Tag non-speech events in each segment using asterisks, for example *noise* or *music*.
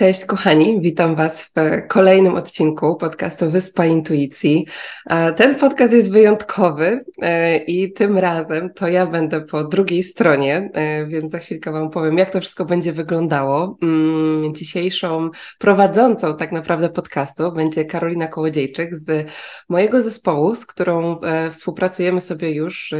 Cześć kochani, witam Was w kolejnym odcinku podcastu Wyspa Intuicji. Ten podcast jest wyjątkowy e, i tym razem to ja będę po drugiej stronie, e, więc za chwilkę Wam powiem, jak to wszystko będzie wyglądało. Mm, dzisiejszą prowadzącą tak naprawdę podcastu będzie Karolina Kołodziejczyk z mojego zespołu, z którą e, współpracujemy sobie już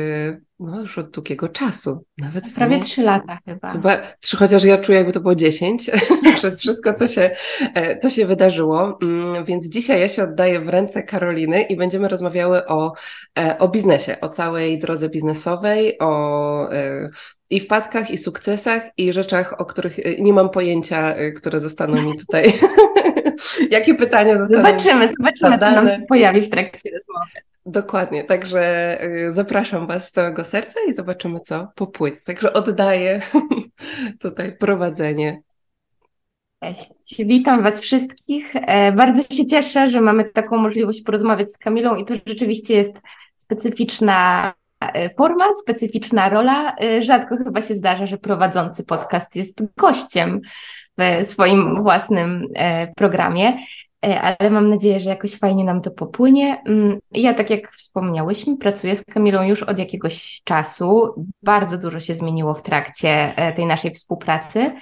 no już od długiego czasu. Nawet Prawie trzy lata chyba. Chyba trzy, chociaż ja czuję, jakby to było dziesięć *laughs* przez wszystko, co się, e, co się wydarzyło. Mm, więc dzisiaj ja się oddaję w ręce Karoliny i będziemy rozmawiały o, e, o biznesie, o całej drodze biznesowej, o e, i wpadkach, i sukcesach, i rzeczach, o których nie mam pojęcia, które zostaną mi tutaj. *laughs* Jakie pytania zostaną? Zobaczymy, zobaczymy, co nam się pojawi w trakcie rozmowy. Dokładnie, także y, zapraszam Was z całego serca i zobaczymy, co popłynie. Także oddaję *laughs* tutaj prowadzenie. Cześć, witam Was wszystkich. E, bardzo się cieszę, że mamy taką możliwość porozmawiać z Kamilą i to rzeczywiście jest specyficzna e, forma, specyficzna rola. E, rzadko chyba się zdarza, że prowadzący podcast jest gościem w swoim własnym programie. E, ale mam nadzieję, że jakoś fajnie nam to popłynie. Mm, ja, tak jak wspomniałyśmy, pracuję z Kamilą już od jakiegoś czasu. Bardzo dużo się zmieniło w trakcie e, tej naszej współpracy.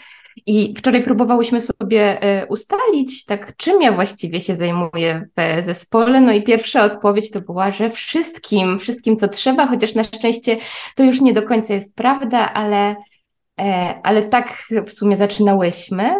I wczoraj próbowałyśmy sobie e, ustalić, tak, czym ja właściwie się zajmuję w zespole. No i pierwsza odpowiedź to była, że wszystkim, wszystkim co trzeba, chociaż na szczęście to już nie do końca jest prawda, ale, ale tak w sumie zaczynałyśmy.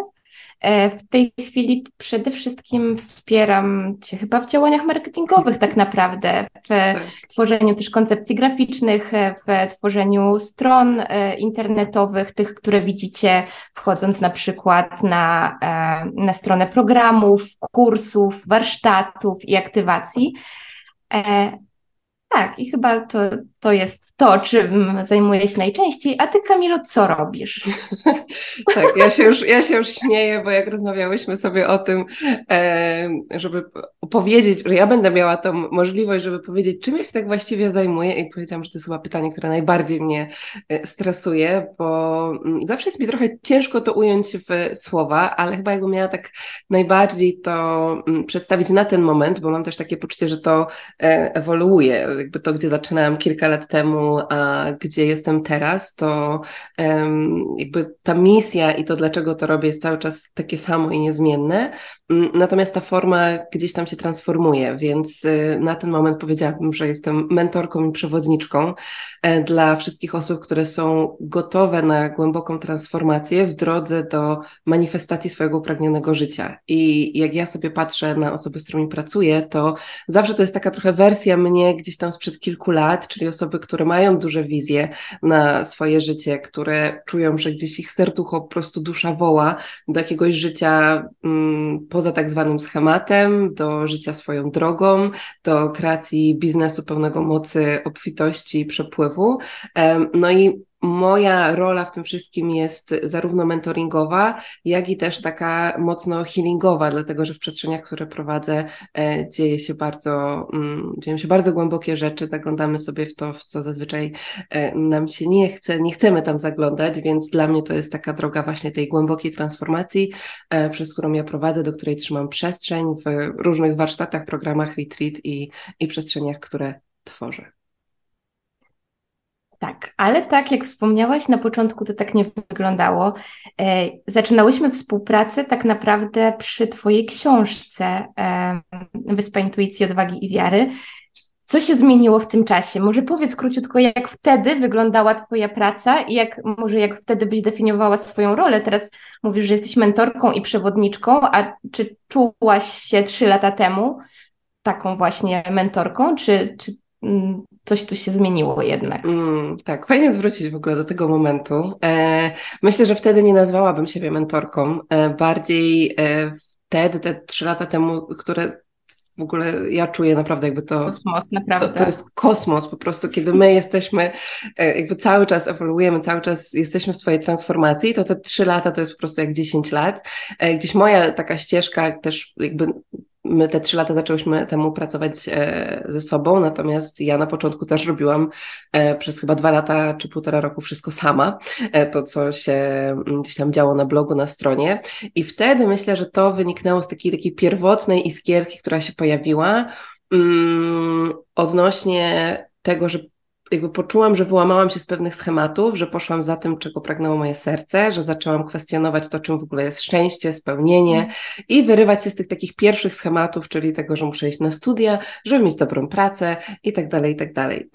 E, w tej chwili przede wszystkim wspieram Cię chyba w działaniach marketingowych tak naprawdę, w tak. tworzeniu też koncepcji graficznych, e, w tworzeniu stron e, internetowych, tych, które widzicie wchodząc na przykład na, na stronę programów, kursów, warsztatów i aktywacji. Tak, i chyba to, to jest to, czym zajmuję się najczęściej. A ty, Kamilo, co robisz? *laughs* tak, ja się, już, ja się już śmieję, bo jak rozmawiałyśmy sobie o tym, e, żeby powiedzieć, że ja będę miała tą możliwość, żeby powiedzieć, czym ja się tak właściwie zajmuję i powiedziałam, że to jest chyba pytanie, które najbardziej mnie e, stresuje, bo mm, zawsze jest mi trochę ciężko to ująć w słowa, ale chyba jakbym miała tak najbardziej to mm, przedstawić na ten moment, bo mam też takie poczucie, że to e, ewoluuje, jakby to, gdzie zaczynałam kilka lat temu, a gdzie jestem teraz, to jakby ta misja i to, dlaczego to robię, jest cały czas takie samo i niezmienne. Mm, natomiast ta forma gdzieś tam się transformuje, więc y, na ten moment powiedziałabym, że jestem mentorką i przewodniczką e, dla wszystkich osób, które są gotowe na głęboką transformację w drodze do manifestacji swojego upragnionego życia. I jak ja sobie patrzę na osoby, z którymi pracuję, to zawsze to jest taka trochę wersja mnie gdzieś tam sprzed kilku lat, czyli osoby, które mają duże wizje na swoje życie, które czują, że gdzieś ich serducho po prostu dusza woła do jakiegoś życia mm, poza tak zwanym schematem, do życia swoją drogą, do kreacji biznesu pełnego mocy, obfitości i przepływu. No i moja rola w tym wszystkim jest zarówno mentoringowa, jak i też taka mocno healingowa, dlatego że w przestrzeniach, które prowadzę, e, dzieje się bardzo, mm, dzieją się bardzo głębokie rzeczy, zaglądamy sobie w to, w co zazwyczaj e, nam się nie chce, nie chcemy tam zaglądać, więc dla mnie to jest taka droga właśnie tej głębokiej transformacji, e, przez którą ja prowadzę, do której trzymam przestrzeń w różnych warsztatach, programach retreat i, i przestrzeniach, które tworzę. Tak, ale tak jak wspomniałaś, na początku to tak nie wyglądało. E, zaczynałyśmy współpracę tak naprawdę przy Twojej książce Wyspa Intuicji, Odwagi i Wiary. Co się zmieniło w tym czasie? Może powiedz króciutko, jak wtedy wyglądała Twoja praca i jak może jak wtedy byś definiowała swoją rolę? Teraz mówisz, że jesteś mentorką i przewodniczką, a czy czułaś się trzy lata temu taką właśnie mentorką, czy, czy coś tu się zmieniło jednak. Mm, tak, fajnie zwrócić w ogóle do tego momentu. E, myślę, że wtedy nie nazwałabym siebie mentorką. E, bardziej e, wtedy, te trzy lata temu, które w ogóle ja czuję naprawdę jakby to. Kosmos, naprawdę. To, to, jest kosmos po prostu, kiedy my jesteśmy, e, jakby cały czas ewoluujemy, cały czas jesteśmy w swojej transformacji, to te trzy lata to jest po prostu jak dziesięć lat. E, gdzieś moja taka ścieżka też jakby my te trzy lata zaczęłyśmy temu pracować ze sobą, natomiast ja na początku też robiłam przez chyba dwa lata czy półtora roku wszystko sama, to co się mm, gdzieś tam działo na blogu, na stronie. I wtedy myślę, że to wyniknęło z takiej, takiej pierwotnej iskierki, która się pojawiła, mm, odnośnie tego, że jakby poczułam, że wyłamałam się z pewnych schematów, że poszłam za tym, czego pragnęło moje serce, że zaczęłam kwestionować to, czym w ogóle jest szczęście, spełnienie mm. i wyrywać się z tych takich pierwszych schematów, czyli tego, że muszę iść na studia, żeby mieć dobrą pracę i tak dalej, i tak dalej.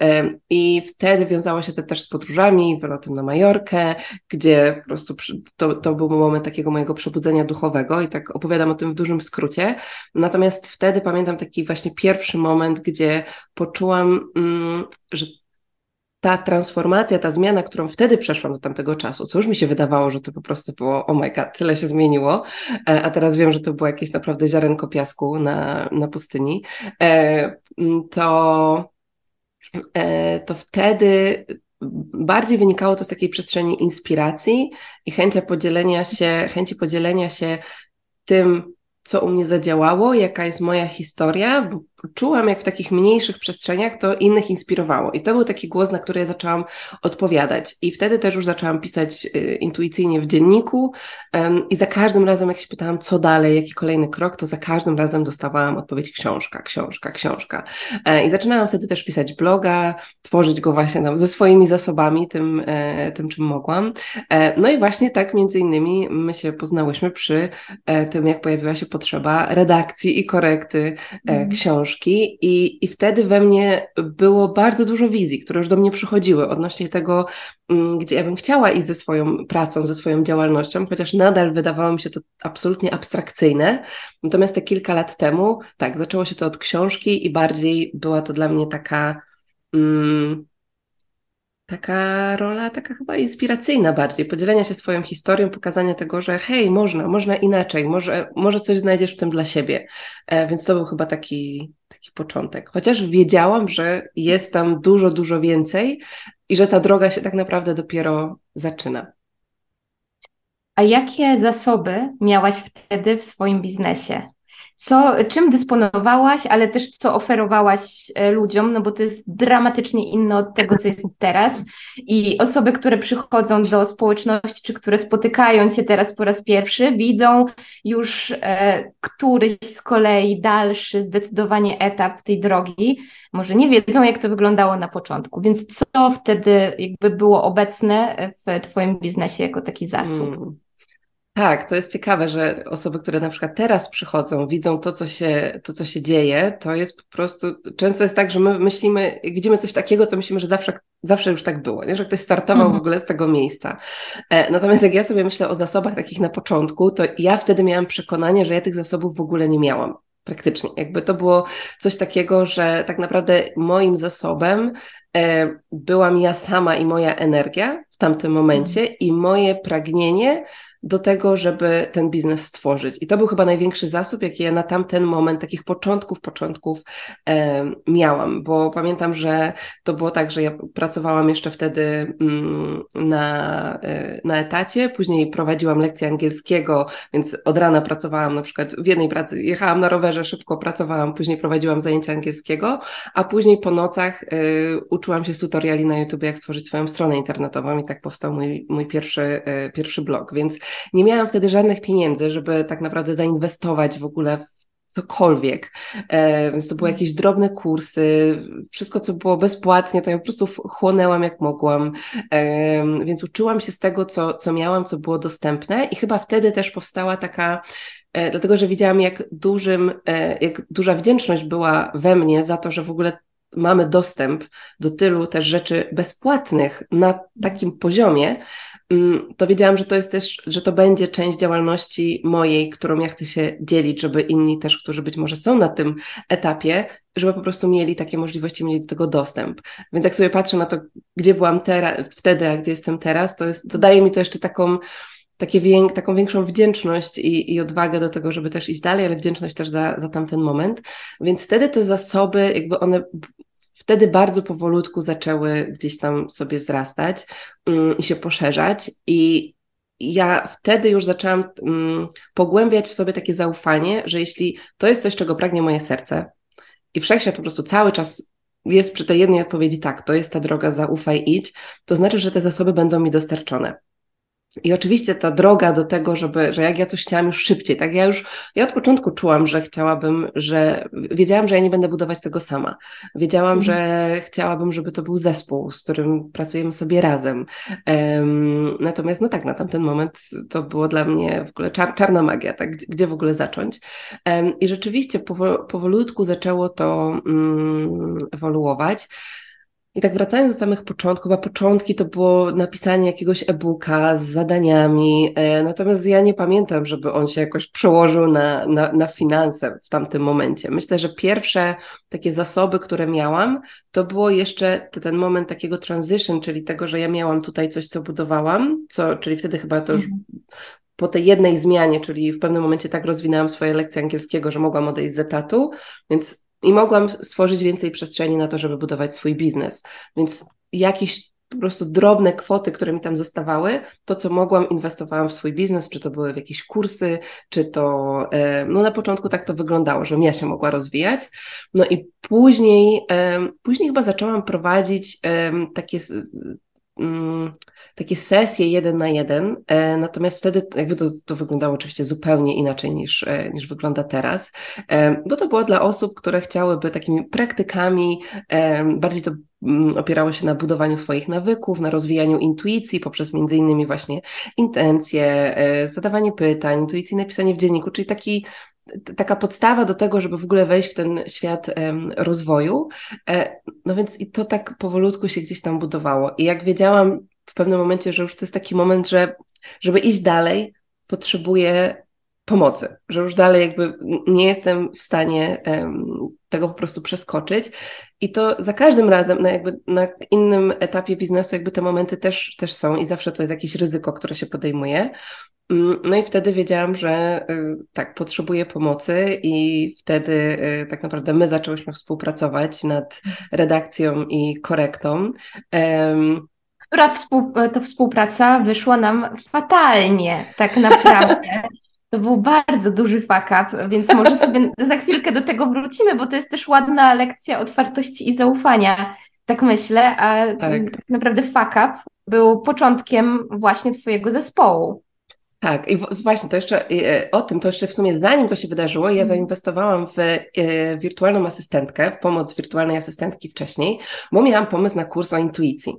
I wtedy wiązało się to też z podróżami, wylotem na Majorkę, gdzie po prostu to, to był moment takiego mojego przebudzenia duchowego i tak opowiadam o tym w dużym skrócie. Natomiast wtedy pamiętam taki właśnie pierwszy moment, gdzie poczułam, mm, że ta transformacja, ta zmiana, którą wtedy przeszłam do tamtego czasu, co już mi się wydawało, że to po prostu było, oh my god, tyle się zmieniło, e, a teraz wiem, że to było jakieś naprawdę ziarenko piasku na, na pustyni, e, to, e, to wtedy bardziej wynikało to z takiej przestrzeni inspiracji i chęcia podzielenia się, chęci podzielenia się tym, co u mnie zadziałało, jaka jest moja historia, bo czułam, jak w takich mniejszych przestrzeniach to innych inspirowało. I to był taki głos, na który ja zaczęłam odpowiadać. I wtedy też już zaczęłam pisać y, intuicyjnie w dzienniku i za każdym razem, jak się pytałam, co dalej, jaki kolejny krok, to za każdym razem dostawałam odpowiedź książka, książka, książka. E, I zaczynałam wtedy też pisać bloga, tworzyć go właśnie tam ze swoimi zasobami, tym, e, tym czym mogłam. E, no i właśnie tak między innymi my się poznałyśmy przy tym, jak pojawiła się potrzeba redakcji i korekty mm. książki książki i, i wtedy we mnie było bardzo dużo wizji, które już do mnie przychodziły odnośnie tego, mm, gdzie ja bym chciała iść ze swoją pracą, ze swoją działalnością, chociaż nadal wydawało mi się to absolutnie abstrakcyjne. Natomiast te kilka lat temu, tak, zaczęło się to od książki i bardziej była to dla mnie taka. Mm, taka rola, taka chyba inspiracyjna bardziej, podzielenia się swoją historią, pokazania tego, że hej, można, można inaczej, może, może coś znajdziesz w tym dla siebie. E, więc to był chyba taki, taki początek. Chociaż wiedziałam, że jest tam dużo, dużo więcej i że ta droga się tak naprawdę dopiero zaczyna. A jakie zasoby miałaś wtedy w swoim biznesie? Co, czym dysponowałaś, ale też co oferowałaś e, ludziom, no bo to jest dramatycznie inne od tego, co jest teraz. I osoby, które przychodzą do społeczności, czy które spotykają Cię teraz po raz pierwszy, widzą już e, któryś z kolei dalszy, zdecydowanie etap tej drogi. Może nie wiedzą, jak to wyglądało na początku. Więc co wtedy jakby było obecne w Twoim biznesie jako taki zasób? Hmm. Tak, to jest ciekawe, że osoby, które na przykład teraz przychodzą, widzą to, co się, to, co się dzieje, to jest po prostu, często jest tak, że my myślimy, jak widzimy coś takiego, to myślimy, że zawsze, zawsze już tak było, nie? że ktoś startował mhm. w ogóle z tego miejsca. E, natomiast jak ja sobie myślę o zasobach takich na początku, to ja wtedy miałam przekonanie, że ja tych zasobów w ogóle nie miałam praktycznie. Jakby to było coś takiego, że tak naprawdę moim zasobem e, byłam ja sama i moja energia w tamtym momencie mhm. i moje pragnienie do tego, żeby ten biznes stworzyć. I to był chyba największy zasób, jaki ja na tamten moment, takich początków, początków e, miałam, bo pamiętam, że to było tak, że ja pracowałam jeszcze wtedy mm, na, e, na etacie, później prowadziłam lekcje angielskiego, więc od rana pracowałam na przykład w jednej pracy, jechałam na rowerze, szybko pracowałam, później prowadziłam zajęcia angielskiego, a później po nocach e, uczyłam się z tutoriali na YouTube, jak stworzyć swoją stronę internetową i tak powstał mój, mój pierwszy, e, pierwszy blog, więc nie miałam wtedy żadnych pieniędzy, żeby tak naprawdę zainwestować w ogóle w cokolwiek. E, więc to były jakieś drobne kursy, wszystko, co było bezpłatnie, to ja po prostu chłonęłam jak mogłam. E, więc uczyłam się z tego, co, co miałam, co było dostępne i chyba wtedy też powstała taka e, dlatego że widziałam, jak dużym, jak duża wdzięczność była we mnie za to, że w ogóle mamy dostęp do tylu też rzeczy bezpłatnych na takim poziomie, to wiedziałam, że to jest też, że to będzie część działalności mojej, którą ja chcę się dzielić, żeby inni też, którzy być może są na tym etapie, żeby po prostu mieli takie możliwości, mieli do tego dostęp. Więc jak sobie patrzę na to, gdzie byłam teraz, wtedy, a gdzie jestem teraz, to, jest, to daje mi to jeszcze taką, takie wiek, taką większą wdzięczność i, i odwagę do tego, żeby też iść dalej, ale wdzięczność też za, za tamten moment. Więc wtedy te zasoby, jakby one wtedy bardzo powolutku zaczęły gdzieś tam sobie wzrastać um, i się poszerzać. I ja wtedy już zaczęłam mm, pogłębiać w sobie takie zaufanie, że jeśli to jest coś, czego pragnie moje serce i wszechświat po prostu cały czas jest przy tej jednej odpowiedzi tak, to jest ta droga, zaufaj, idź, to znaczy, że te zasoby będą mi dostarczone. I oczywiście ta droga do tego, żeby, że jak ja coś chciałam już szybciej, tak ja już, ja od początku czułam, że chciałabym, że wiedziałam, że ja nie będę budować tego sama. Wiedziałam, mhm. że chciałabym, żeby to był zespół, z którym pracujemy sobie razem. Um, natomiast no tak, na tamten moment to było dla mnie w ogóle czar, czarna magia, tak, gdzie, gdzie w ogóle zacząć. Um, I rzeczywiście powolutku zaczęło to um, ewoluować. I tak wracając do samych początków, a początki to było napisanie jakiegoś e-booka z zadaniami, e, natomiast ja nie pamiętam, żeby on się jakoś przełożył na, na, na finanse w tamtym momencie. Myślę, że pierwsze takie zasoby, które miałam, to było jeszcze ten moment takiego transition, czyli tego, że ja miałam tutaj coś, co budowałam, co, czyli wtedy chyba to już mhm. po tej jednej zmianie, czyli w pewnym momencie tak rozwinęłam swoje lekcje angielskiego, że mogłam odejść z etatu, więc i mogłam stworzyć więcej przestrzeni na to, żeby budować swój biznes. Więc jakieś po prostu drobne kwoty, które mi tam zostawały, to co mogłam, inwestowałam w swój biznes, czy to były w jakieś kursy, czy to, e, no na początku tak to wyglądało, że ja się mogła rozwijać. No i później, e, później chyba zaczęłam prowadzić takie mm, takie sesje jeden na jeden, e, natomiast wtedy jakby to, to wyglądało oczywiście zupełnie inaczej niż, e, niż wygląda teraz, e, bo to było dla osób, które chciałyby takimi praktykami, bardziej to mm, opierało się na budowaniu swoich nawyków, na rozwijaniu intuicji poprzez między innymi właśnie intencje, zadawanie pytań, intuicyjne pisanie w dzienniku, czyli taki taka podstawa do tego, żeby w ogóle wejść w ten świat rozwoju. E, no więc i to tak powolutku się gdzieś tam budowało. I jak wiedziałam w pewnym momencie, że już to jest taki moment, że żeby iść dalej, potrzebuję pomocy, że już dalej jakby nie jestem w stanie um, tego po prostu przeskoczyć. I to za każdym razem, na, jakby na innym etapie biznesu, jakby te momenty też, też są i zawsze to jest jakieś ryzyko, które się podejmuje. Mm, no i wtedy wiedziałam, że y, tak, potrzebuję pomocy, i wtedy y, tak naprawdę my zaczęłyśmy współpracować nad redakcją i korektą. Która współ, to współpraca wyszła nam fatalnie, tak naprawdę. *laughs* To był bardzo duży fuck up, więc może sobie *laughs* za chwilkę do tego wrócimy, bo to jest też ładna lekcja otwartości i zaufania, tak myślę, a tak, tak naprawdę fuck up był początkiem właśnie Twojego zespołu. Tak, i właśnie to jeszcze e, o tym, to jeszcze w sumie zanim to się wydarzyło, ja mhm. zainwestowałam w e, wirtualną asystentkę, w pomoc wirtualnej asystentki wcześniej, bo miałam pomysł na kurs o intuicji.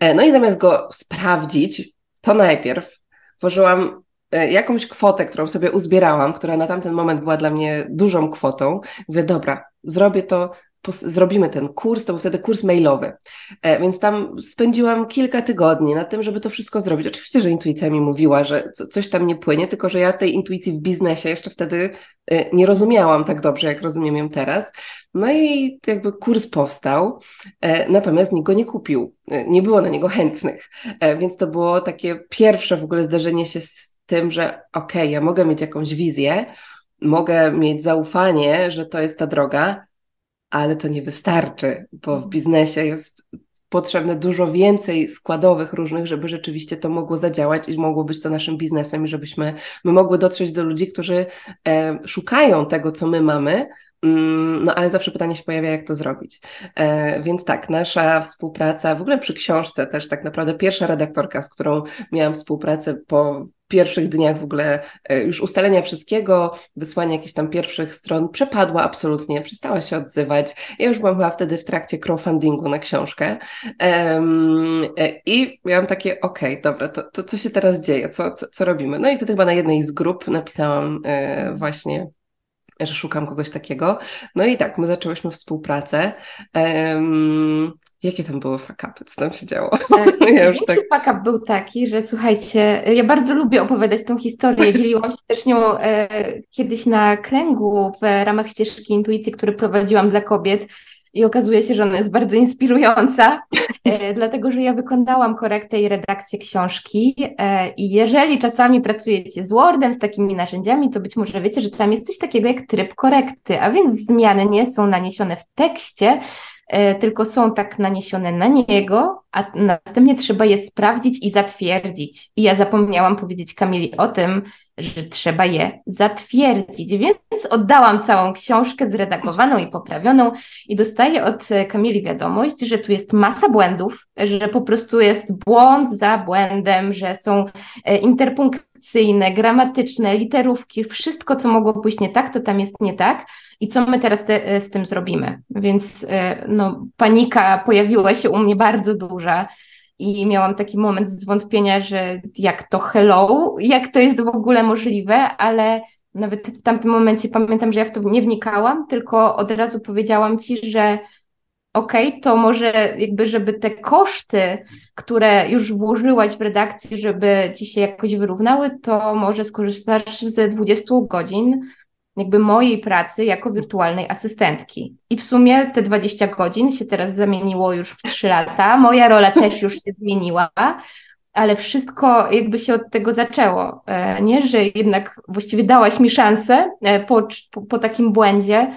E, no i zamiast go sprawdzić, to najpierw włożyłam jakąś kwotę, którą sobie uzbierałam, która na tamten moment była dla mnie dużą kwotą. Mówię, dobra, zrobię to zrobimy ten kurs, to był wtedy kurs mailowy. E, więc tam spędziłam kilka tygodni na tym, żeby to wszystko zrobić. Oczywiście, że intuicja mi mówiła, że coś tam nie płynie, tylko że ja tej intuicji w biznesie jeszcze wtedy e, nie rozumiałam tak dobrze, jak rozumiem ją teraz. No i jakby kurs powstał, e, natomiast nikt go nie kupił. Nie było na niego chętnych. Więc to było takie pierwsze w ogóle zderzenie się z tym, że okej, okay, ja mogę mieć jakąś wizję, mogę mieć zaufanie, że to jest ta droga, ale to nie wystarczy, bo w biznesie jest potrzebne dużo więcej składowych różnych, żeby rzeczywiście to mogło zadziałać i mogło być to naszym biznesem i żebyśmy my mogły dotrzeć do ludzi, którzy e, szukają tego, co my mamy, mm, no ale zawsze pytanie się pojawia, jak to zrobić. E, więc tak, nasza współpraca, w ogóle przy książce też tak naprawdę pierwsza redaktorka, z którą miałam współpracę po pierwszych dniach w ogóle e, już ustalenia wszystkiego, wysłania jakichś tam pierwszych stron przepadła absolutnie, przestała się odzywać. Ja już byłam chyba wtedy w trakcie crowdfundingu na książkę um, i miałam takie, okej, okay, dobra, to, to co się teraz dzieje, co, co, co robimy? No i wtedy chyba na jednej z grup napisałam e, właśnie że szukam kogoś takiego. No i tak, my zaczęłyśmy współpracę. Um, Jakie tam były fakapy? Co tam się działo? E, *laughs* ja już tak... Fakap był taki, że słuchajcie, ja bardzo lubię opowiadać tą historię. Dzieliłam się też nią e, kiedyś na kręgu w ramach ścieżki intuicji, który prowadziłam dla kobiet. I okazuje się, że ona jest bardzo inspirująca, e, *laughs* dlatego że ja wykonałam korektę i redakcję książki. E, I jeżeli czasami pracujecie z Wordem, z takimi narzędziami, to być może wiecie, że tam jest coś takiego jak tryb korekty, a więc zmiany nie są naniesione w tekście, tylko są tak naniesione na niego, a następnie trzeba je sprawdzić i zatwierdzić. I ja zapomniałam powiedzieć Kamili o tym, że trzeba je zatwierdzić, więc oddałam całą książkę zredagowaną i poprawioną i dostaję od Kamili wiadomość, że tu jest masa błędów, że po prostu jest błąd za błędem, że są e, interpunkcyjne, gramatyczne, literówki, wszystko, co mogło pójść nie tak, to tam jest nie tak i co my teraz te, z tym zrobimy. Więc e, no, panika pojawiła się u mnie bardzo duża i miałam taki moment zwątpienia, że jak to hello, jak to jest w ogóle możliwe, ale nawet w tamtym momencie pamiętam, że ja w to nie wnikałam, tylko od razu powiedziałam ci, że okej, okay, to może jakby, żeby te koszty, które już włożyłaś w redakcji, żeby ci się jakoś wyrównały, to może skorzystasz ze 20 godzin jakby mojej pracy jako wirtualnej asystentki. I w sumie te 20 godzin się teraz zamieniło już w 3 lata. Moja rola też już się zmieniła, ale wszystko jakby się od tego zaczęło, e, nie? Że jednak właściwie dałaś mi szansę e, po, po, po takim błędzie.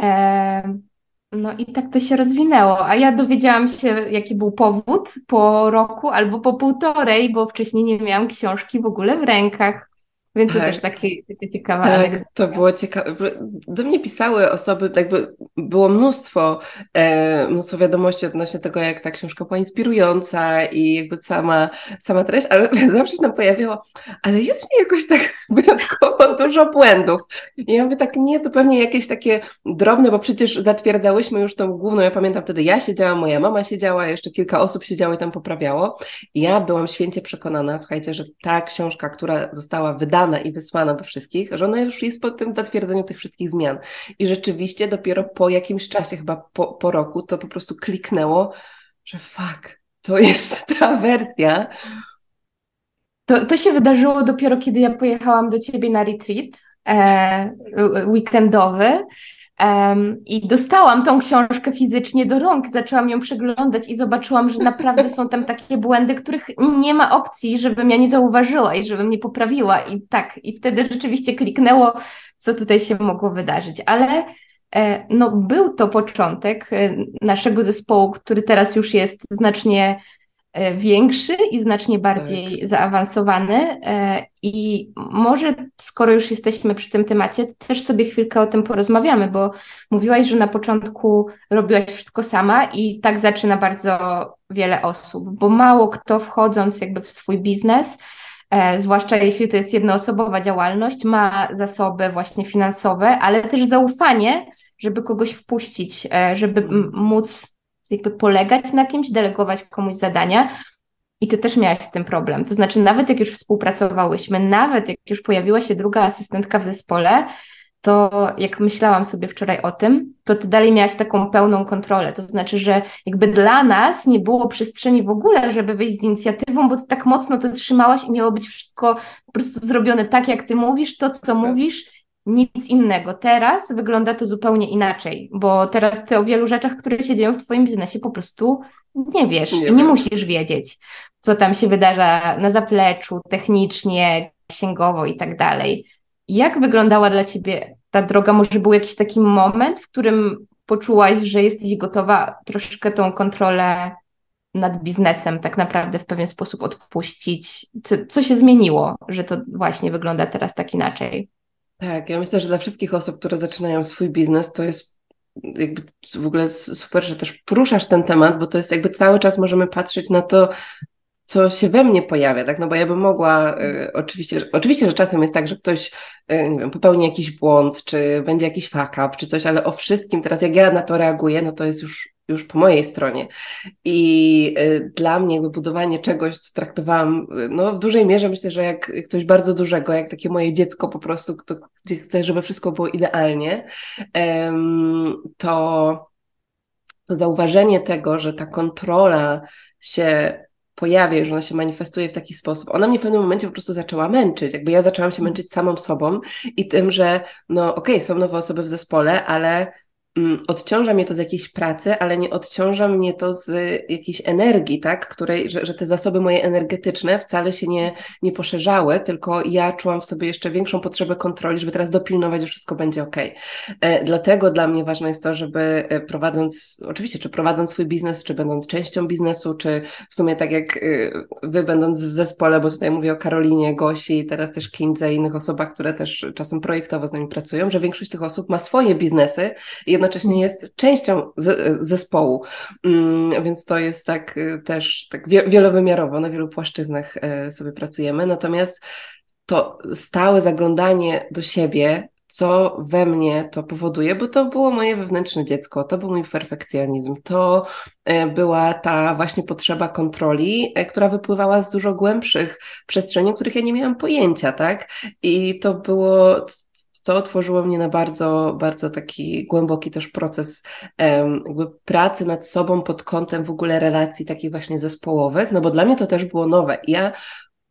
E, no i tak to się rozwinęło, a ja dowiedziałam się, jaki był powód po roku albo po półtorej, bo wcześniej nie miałam książki w ogóle w rękach. Więc tak. to też takie, takie ciekawe. Tak, to było ciekawe. Do mnie pisały osoby, jakby było mnóstwo, e, mnóstwo wiadomości odnośnie tego, jak ta książka była inspirująca i jakby sama, sama treść, ale *laughs* zawsze się nam pojawiało, ale jest mi jakoś tak *laughs* wyjątkowo dużo błędów. I ja mówię tak, nie, to pewnie jakieś takie drobne, bo przecież zatwierdzałyśmy już tą główną, ja pamiętam wtedy ja siedziałam, moja mama siedziała, jeszcze kilka osób siedziało i tam poprawiało. I ja byłam święcie przekonana, słuchajcie, że ta książka, która została wydana i wysłana do wszystkich, że ona już jest po tym zatwierdzeniu tych wszystkich zmian. I rzeczywiście dopiero po jakimś czasie, chyba po, po roku, to po prostu kliknęło, że fuck, to jest *laughs* ta wersja. To, to się wydarzyło dopiero, kiedy ja pojechałam do ciebie na retreat e, weekendowy Um, I dostałam tą książkę fizycznie do rąk, zaczęłam ją przeglądać i zobaczyłam, że naprawdę są tam takie błędy, których nie ma opcji, żebym ja nie zauważyła i żebym nie poprawiła. I tak, i wtedy rzeczywiście kliknęło, co tutaj się mogło wydarzyć. Ale e, no, był to początek e, naszego zespołu, który teraz już jest znacznie większy i znacznie bardziej tak. zaawansowany. E, I może, skoro już jesteśmy przy tym temacie, też sobie chwilkę o tym porozmawiamy, bo mówiłaś, że na początku robiłaś wszystko sama i tak zaczyna bardzo wiele osób, bo mało kto wchodząc jakby w swój biznes, e, zwłaszcza jeśli to jest jednoosobowa działalność, ma zasoby właśnie finansowe, ale też zaufanie, żeby kogoś wpuścić, żeby mm. móc jakby polegać na kimś, delegować komuś zadania. I ty też miałaś z tym problem. To znaczy, nawet jak już współpracowałyśmy, nawet jak już pojawiła się druga asystentka w zespole, to jak myślałam sobie wczoraj o tym, to ty dalej miałaś taką pełną kontrolę. To znaczy, że jakby dla nas nie było przestrzeni w ogóle, żeby wyjść z inicjatywą, bo ty tak mocno to trzymałaś i miało być wszystko po prostu zrobione tak, jak ty mówisz, to co mówisz nic innego. Teraz wygląda to zupełnie inaczej, bo teraz ty o wielu rzeczach, które się dzieją w Twoim biznesie, po prostu nie wiesz nie i nie musisz wiedzieć, co tam się wydarza na zapleczu, technicznie, księgowo i tak dalej. Jak wyglądała dla Ciebie ta droga? Może był jakiś taki moment, w którym poczułaś, że jesteś gotowa troszkę tą kontrolę nad biznesem tak naprawdę w pewien sposób odpuścić? Co, co się zmieniło, że to właśnie wygląda teraz tak inaczej? Tak, ja myślę, że dla wszystkich osób, które zaczynają swój biznes, to jest jakby w ogóle super, że też poruszasz ten temat, bo to jest jakby cały czas możemy patrzeć na to, co się we mnie pojawia, tak? No bo ja bym mogła, y, oczywiście, oczywiście, że czasem jest tak, że ktoś, y, nie wiem, popełni jakiś błąd, czy będzie jakiś fuck up, czy coś, ale o wszystkim teraz, jak ja na to reaguję, no to jest już już po mojej stronie. I y, dla mnie jakby budowanie czegoś, co traktowałam, y, no w dużej mierze myślę, że jak ktoś bardzo dużego, jak takie moje dziecko po prostu, kto, chce, żeby wszystko było idealnie, to, to zauważenie tego, że ta kontrola się pojawia, że ona się manifestuje w taki sposób. Ona mnie w pewnym momencie po prostu zaczęła męczyć. Jakby ja zaczęłam się męczyć samą sobą i tym, że no okej, okay, są nowe osoby w zespole, ale odciąża mnie to z jakiejś pracy, ale nie odciąża mnie to z jakiejś energii, tak? Której, że, że te zasoby moje energetyczne wcale się nie, nie poszerzały, tylko ja czułam w sobie jeszcze większą potrzebę kontroli, żeby teraz dopilnować, że wszystko będzie ok. E, dlatego dla mnie ważne jest to, żeby e, prowadząc, oczywiście, czy prowadząc swój biznes, czy będąc częścią biznesu, czy w sumie tak jak e, wy będąc w zespole, bo tutaj mówię o Karolinie, Gosi, teraz też Kindze i innych osobach, które też czasem projektowo z nami pracują, że większość tych osób ma swoje biznesy i jednocześnie jest częścią zespołu. Mm, więc to jest tak też tak wielowymiarowo, na wielu płaszczyznach sobie pracujemy. Natomiast to stałe zaglądanie do siebie, co we mnie to powoduje, bo to było moje wewnętrzne dziecko, to był mój perfekcjonizm, to e, była ta właśnie potrzeba kontroli, która wypływała z dużo głębszych przestrzeni, o których ja nie miałam pojęcia, tak? I to było to otworzyło mnie na bardzo, bardzo taki głęboki też proces jakby pracy nad sobą pod kątem w ogóle relacji takich właśnie zespołowych, no bo dla mnie to też było nowe. Ja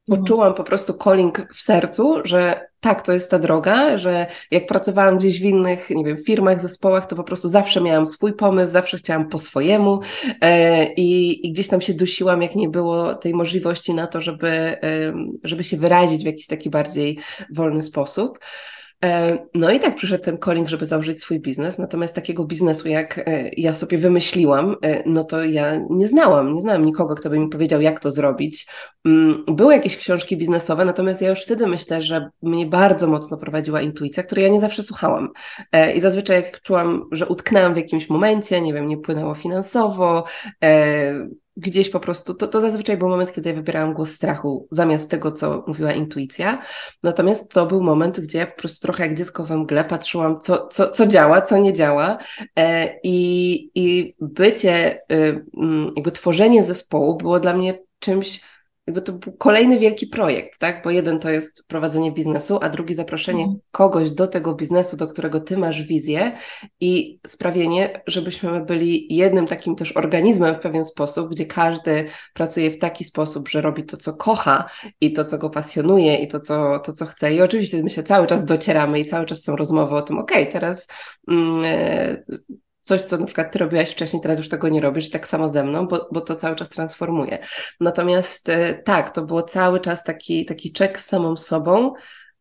Mhm. poczułam po prostu calling w sercu, że tak, to jest ta droga, że jak pracowałam gdzieś w innych, nie wiem, firmach, zespołach, to po prostu zawsze miałam swój pomysł, zawsze chciałam po swojemu e, i, i, gdzieś tam się dusiłam, jak nie było tej możliwości na to, żeby, e, żeby się wyrazić w jakiś taki bardziej wolny sposób. E, no i tak przyszedł ten calling, żeby założyć swój biznes, natomiast takiego biznesu, jak e, ja sobie wymyśliłam, e, no to ja nie znałam, nie znałam nikogo, kto by mi powiedział, jak to zrobić. Mm, były jakieś książki biznesowe, natomiast ja już wtedy myślę, że mnie bardzo mocno prowadziła intuicja, której ja nie zawsze słuchałam. I zazwyczaj jak czułam, że utknęłam w jakimś momencie, nie wiem, nie płynęło finansowo, gdzieś po prostu, to, to zazwyczaj był moment, kiedy ja wybierałam głos strachu zamiast tego, co mówiła intuicja. Natomiast to był moment, gdzie po prostu trochę jak dziecko we mgle patrzyłam, co, co, co działa, co nie działa. E, i, I bycie, y, jakby tworzenie zespołu było dla mnie czymś jakby to był kolejny wielki projekt, tak? Bo jeden to jest prowadzenie biznesu, a drugi zaproszenie mm. kogoś do tego biznesu, do którego ty masz wizję i sprawienie, żebyśmy byli jednym takim też organizmem w pewien sposób, gdzie każdy pracuje w taki sposób, że robi to, co kocha i to, co go pasjonuje i to, co, to, co chce. I oczywiście my się cały czas docieramy i cały czas są rozmowy o tym, okej, okay, teraz mm, e, coś, co na przykład ty robiłaś wcześniej, teraz już tego nie robisz, tak samo ze mną, bo, bo to cały czas transformuje. Natomiast e, tak, to było cały czas taki, taki czek z samą sobą,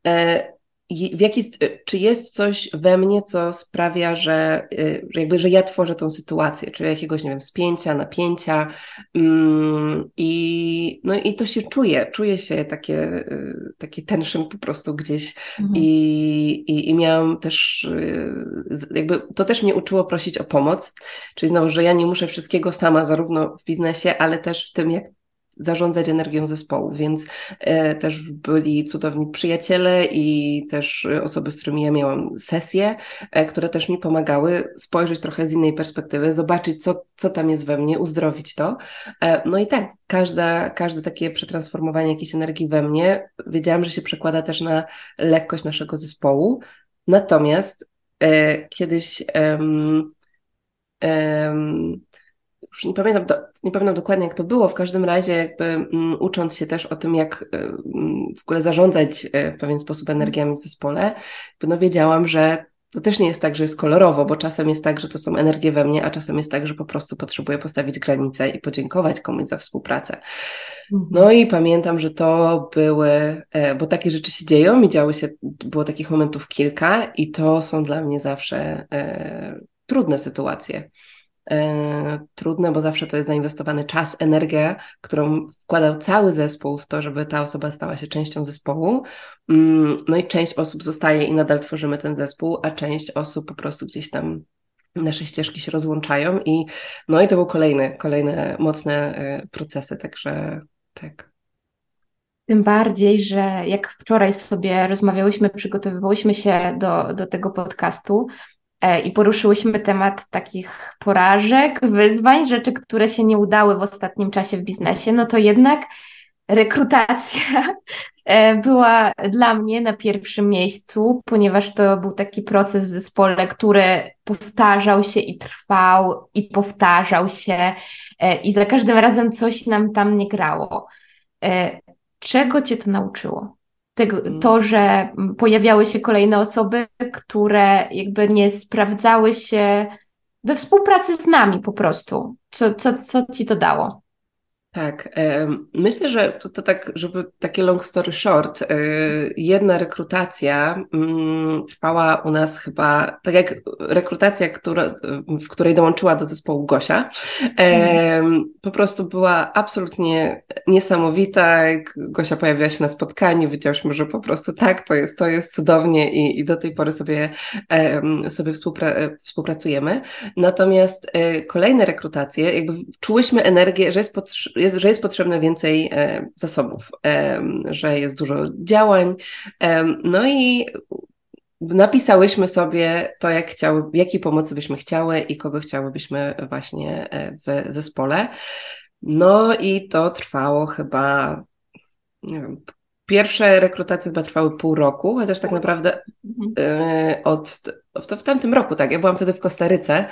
e, w jaki, y, czy jest coś we mnie, co sprawia, że, y, że jakby, że ja tworzę tą sytuację, czyli jakiegoś, nie wiem, spięcia, napięcia mm, i, no i to się czuje, czuje się takie, y, takie tension po prostu gdzieś mhm. I, i, i miałam też, jakby to też mnie uczyło prosić o pomoc, czyli znowu, że ja nie muszę wszystkiego sama, zarówno w biznesie, ale też w tym, jak zarządzać energią zespołu, więc e, też byli cudowni przyjaciele i też osoby, z którymi ja miałam sesje, e, które też mi pomagały spojrzeć trochę z innej perspektywy, zobaczyć, co, co tam jest we mnie, uzdrowić to. E, no i tak, każda, każde takie przetransformowanie jakiejś energii we mnie, wiedziałam, że się przekłada też na lekkość naszego zespołu. Natomiast e, kiedyś um, um, już nie pamiętam, do, nie pamiętam dokładnie jak to było, w każdym razie jakby um, ucząc się też o tym, jak um, w ogóle zarządzać e, w pewien sposób energiami w zespole, no wiedziałam, że to też nie jest tak, że jest kolorowo, bo czasem jest tak, że to są energie we mnie, a czasem jest tak, że po prostu potrzebuję postawić granicę i podziękować komuś za współpracę. Mhm. No i pamiętam, że to były, e, bo takie rzeczy się dzieją i działy się, było takich momentów kilka i to są dla mnie zawsze e, trudne sytuacje. E, trudne, bo zawsze to jest zainwestowany czas, energia, którą wkładał cały zespół w to, żeby ta osoba stała się częścią zespołu. Mm, no i część osób zostaje i nadal tworzymy ten zespół, a część osób po prostu gdzieś tam nasze ścieżki się rozłączają i no i to były kolejne, kolejne mocne e, procesy, także tak. Tym bardziej, że jak wczoraj sobie rozmawiałyśmy, przygotowywałyśmy się do, do tego podcastu, i poruszyłyśmy temat takich porażek, wyzwań, rzeczy, które się nie udały w ostatnim czasie w biznesie, no to jednak rekrutacja *laughs* e, była dla mnie na pierwszym miejscu, ponieważ to był taki proces w zespole, który powtarzał się i trwał i powtarzał się e, i za każdym razem coś nam tam nie grało. Czego cię to nauczyło? Tego, mhm. to, że pojawiały się kolejne osoby, które jakby nie sprawdzały się we współpracy z nami po prostu. Co, co, co ci to dało? Tak, myślę, że to, to, tak, żeby takie long story short, e, jedna rekrutacja mm, trwała u nas chyba, tak jak rekrutacja, która, w której dołączyła do zespołu Gosia, po prostu była absolutnie niesamowita. Gosia pojawiła się na spotkaniu, wiedziałyśmy, że po prostu tak, to jest, to jest cudownie i, i do tej pory sobie, sobie współpra współpracujemy. Natomiast e, kolejne rekrutacje, jakby czułyśmy energię, że jest potrzebna jest, że jest potrzebne więcej e, zasobów, e, że jest dużo działań. E, no i napisałyśmy sobie to, jak chciały, jakiej pomocy byśmy chciały i kogo chciałybyśmy właśnie w zespole. No i to trwało chyba, nie wiem, Pierwsze rekrutacje chyba trwały pół roku, chociaż tak naprawdę y, od, w, w tamtym roku, tak, ja byłam wtedy w Kostaryce.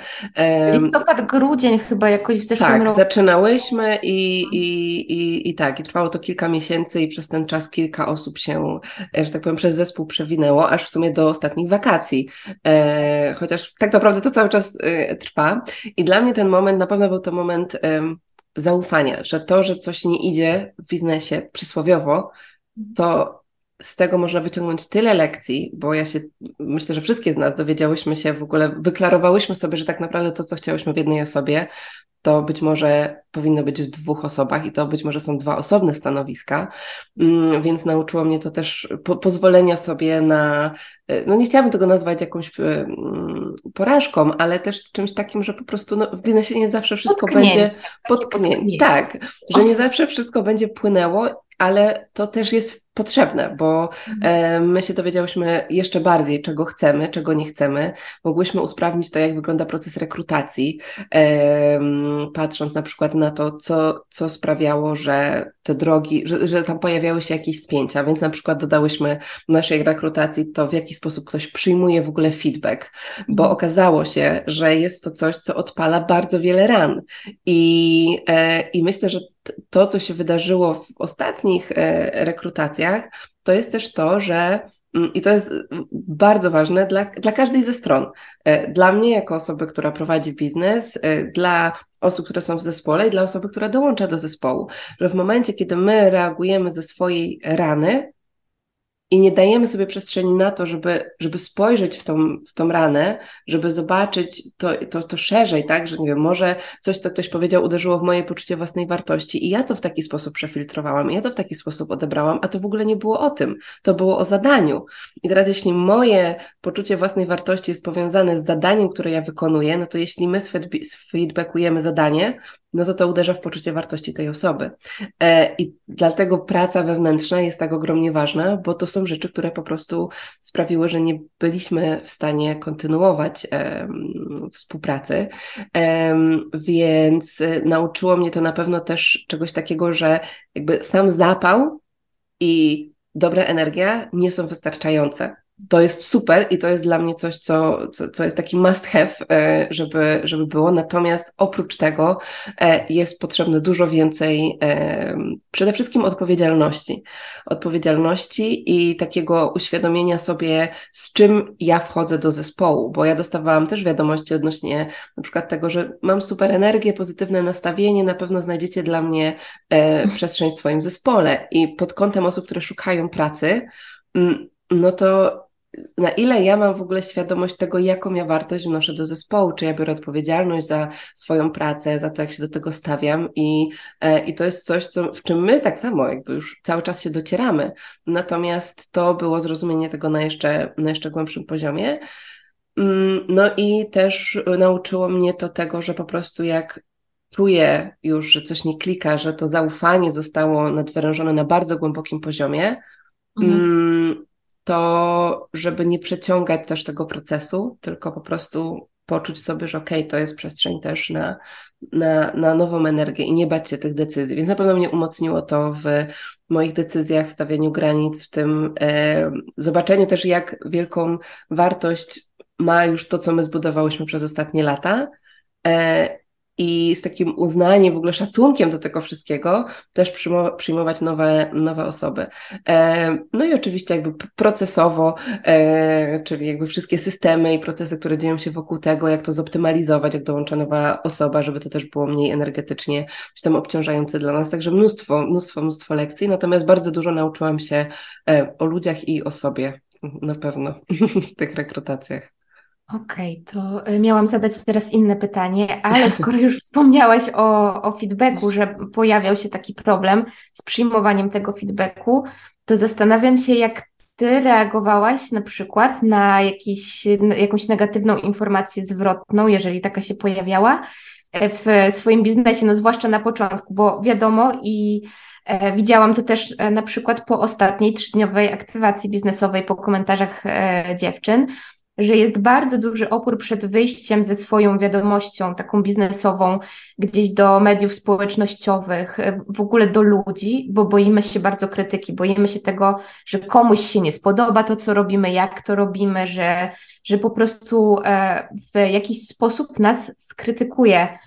Listopad, grudzień chyba jakoś w zeszłym tak, roku. Tak, zaczynałyśmy i, i, i, i tak, i trwało to kilka miesięcy i przez ten czas kilka osób się, e, że tak powiem, przez zespół przewinęło, aż w sumie do ostatnich wakacji. E, chociaż tak naprawdę to cały czas e, trwa. I dla mnie ten moment na pewno był to moment zaufania, że to, że coś nie idzie w biznesie przysłowiowo, to z tego można wyciągnąć tyle lekcji, bo ja się, myślę, że wszystkie z nas dowiedziałyśmy się, w ogóle wyklarowałyśmy sobie, że tak naprawdę to, co chciałyśmy w jednej osobie, to być może powinno być w dwóch osobach i to być może są dwa osobne stanowiska, mm, więc nauczyło mnie to też po pozwolenia sobie na, no nie chciałabym tego nazwać jakąś mm, porażką, ale też czymś takim, że po prostu no, w biznesie nie zawsze wszystko potknięcie, będzie potknięte. Tak, że nie zawsze wszystko będzie płynęło ale to też jest potrzebne, bo mhm. e, my się dowiedziałyśmy jeszcze bardziej, czego chcemy, czego nie chcemy. Mogłyśmy usprawnić to, jak wygląda proces rekrutacji, patrząc na przykład na to, co, co sprawiało, że te drogi, że, że tam pojawiały się jakieś spięcia, więc na przykład dodałyśmy w naszej rekrutacji to, w jaki sposób ktoś przyjmuje w ogóle feedback, bo mhm. okazało się, że jest to coś, co odpala bardzo wiele ran i, e, i myślę, że to, co się wydarzyło w ostatnich e, rekrutacjach, to jest też to, że mm, i to jest bardzo ważne dla, dla każdej ze stron. E, dla mnie, jako osoby, która prowadzi biznes, e, dla osób, które są w zespole i dla osoby, która dołącza do zespołu, że w momencie, kiedy my reagujemy ze swojej rany, i nie dajemy sobie przestrzeni na to, żeby, żeby spojrzeć w tą, w tą ranę, żeby zobaczyć to, to, to szerzej, tak, że nie wiem, może coś, co ktoś powiedział, uderzyło w moje poczucie własnej wartości i ja to w taki sposób przefiltrowałam, ja to w taki sposób odebrałam, a to w ogóle nie było o tym, to było o zadaniu. I teraz, jeśli moje poczucie własnej wartości jest powiązane z zadaniem, które ja wykonuję, no to jeśli my sfeedbackujemy zadanie, no to to uderza w poczucie wartości tej osoby. E, I dlatego praca wewnętrzna jest tak ogromnie ważna, bo to są rzeczy, które po prostu sprawiły, że nie byliśmy w stanie kontynuować współpracy. Więc e, nauczyło mnie to na pewno też czegoś takiego, że jakby sam zapał i dobra energia nie są wystarczające to jest super i to jest dla mnie coś, co, co, co jest taki must have, e, żeby, żeby było. Natomiast oprócz tego e, jest potrzebne dużo więcej, e, przede wszystkim odpowiedzialności. Odpowiedzialności i takiego uświadomienia sobie, z czym ja wchodzę do zespołu, bo ja dostawałam też wiadomości odnośnie na przykład tego, że mam super energię, pozytywne nastawienie, na pewno znajdziecie dla mnie przestrzeń w swoim zespole i pod kątem osób, które szukają pracy, mm, no to na ile ja mam w ogóle świadomość tego, jaką ja wartość wnoszę do zespołu, czy ja biorę odpowiedzialność za swoją pracę, za to, jak się do tego stawiam i, e, i to jest coś, co, w czym my tak samo jakby już cały czas się docieramy. Natomiast to było zrozumienie tego na jeszcze, na jeszcze głębszym poziomie. Mm, no i też nauczyło mnie to tego, że po prostu jak czuję już, że coś nie klika, że to zaufanie zostało nadwyrężone na bardzo głębokim poziomie, mhm. To żeby nie przeciągać też tego procesu, tylko po prostu poczuć sobie, że okej, okay, to jest przestrzeń też na, na, na nową energię i nie bać się tych decyzji. Więc na pewno mnie umocniło to w moich decyzjach, w stawianiu granic, w tym e, zobaczeniu też, jak wielką wartość ma już to, co my zbudowałyśmy przez ostatnie lata. E, i z takim uznaniem, w ogóle szacunkiem do tego wszystkiego też przyjmować nowe, nowe osoby. E, no i oczywiście jakby procesowo, e, czyli jakby wszystkie systemy i procesy, które dzieją się wokół tego, jak to zoptymalizować, jak dołącza nowa osoba, żeby to też było mniej energetycznie czy tam obciążające dla nas. Także mnóstwo, mnóstwo, mnóstwo lekcji, natomiast bardzo dużo nauczyłam się e, o ludziach i o sobie na pewno *laughs* w tych rekrutacjach. Okej, okay, to e, miałam zadać teraz inne pytanie, ale *laughs* skoro już wspomniałaś o, o feedbacku, że pojawiał się taki problem z przyjmowaniem tego feedbacku, to zastanawiam się, jak ty reagowałaś na przykład na, jakiś, na jakąś negatywną informację zwrotną, jeżeli taka się pojawiała e, w swoim biznesie, no zwłaszcza na początku, bo wiadomo i e, widziałam to też na przykład po ostatniej trzydniowej aktywacji biznesowej, po komentarzach dziewczyn, że jest bardzo duży opór przed wyjściem ze swoją wiadomością taką biznesową gdzieś do mediów społecznościowych, w ogóle do ludzi, bo boimy się bardzo krytyki, boimy się tego, że komuś się nie spodoba to, co robimy, jak to robimy, że, że po prostu e, w jakiś sposób nas skrytykuje.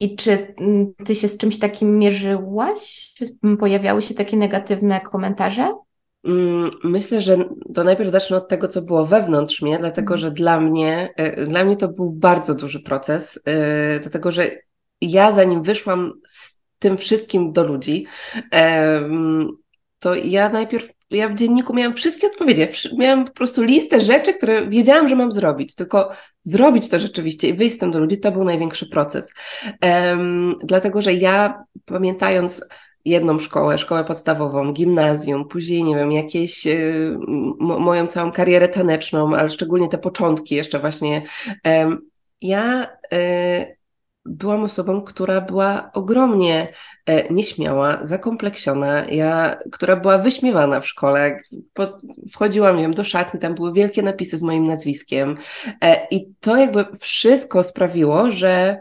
I czy mm, ty się z czymś takim mierzyłaś? Pojawiały się takie negatywne komentarze? Mm, myślę, że to najpierw zacznę od tego, co było wewnątrz mnie, dlatego mhm. że dla mnie, e, dla mnie to był bardzo duży proces, e, dlatego że ja zanim wyszłam z tym wszystkim do ludzi, to ja najpierw, ja w dzienniku miałam wszystkie odpowiedzi, miałam po prostu listę rzeczy, które wiedziałam, że mam zrobić, tylko zrobić to rzeczywiście i wyjść z tym do ludzi, to był największy proces. Dlatego, że ja pamiętając, jedną szkołę, szkołę podstawową, gimnazjum, później, nie wiem, jakieś y, moją całą karierę taneczną, ale szczególnie te początki jeszcze właśnie. Y, ja y, byłam osobą, która była ogromnie e, nieśmiała, zakompleksiona, ja, która była wyśmiewana w szkole. Wchodziłam, nie wiem, do szatni, tam były wielkie napisy z moim nazwiskiem e, i to jakby wszystko sprawiło, że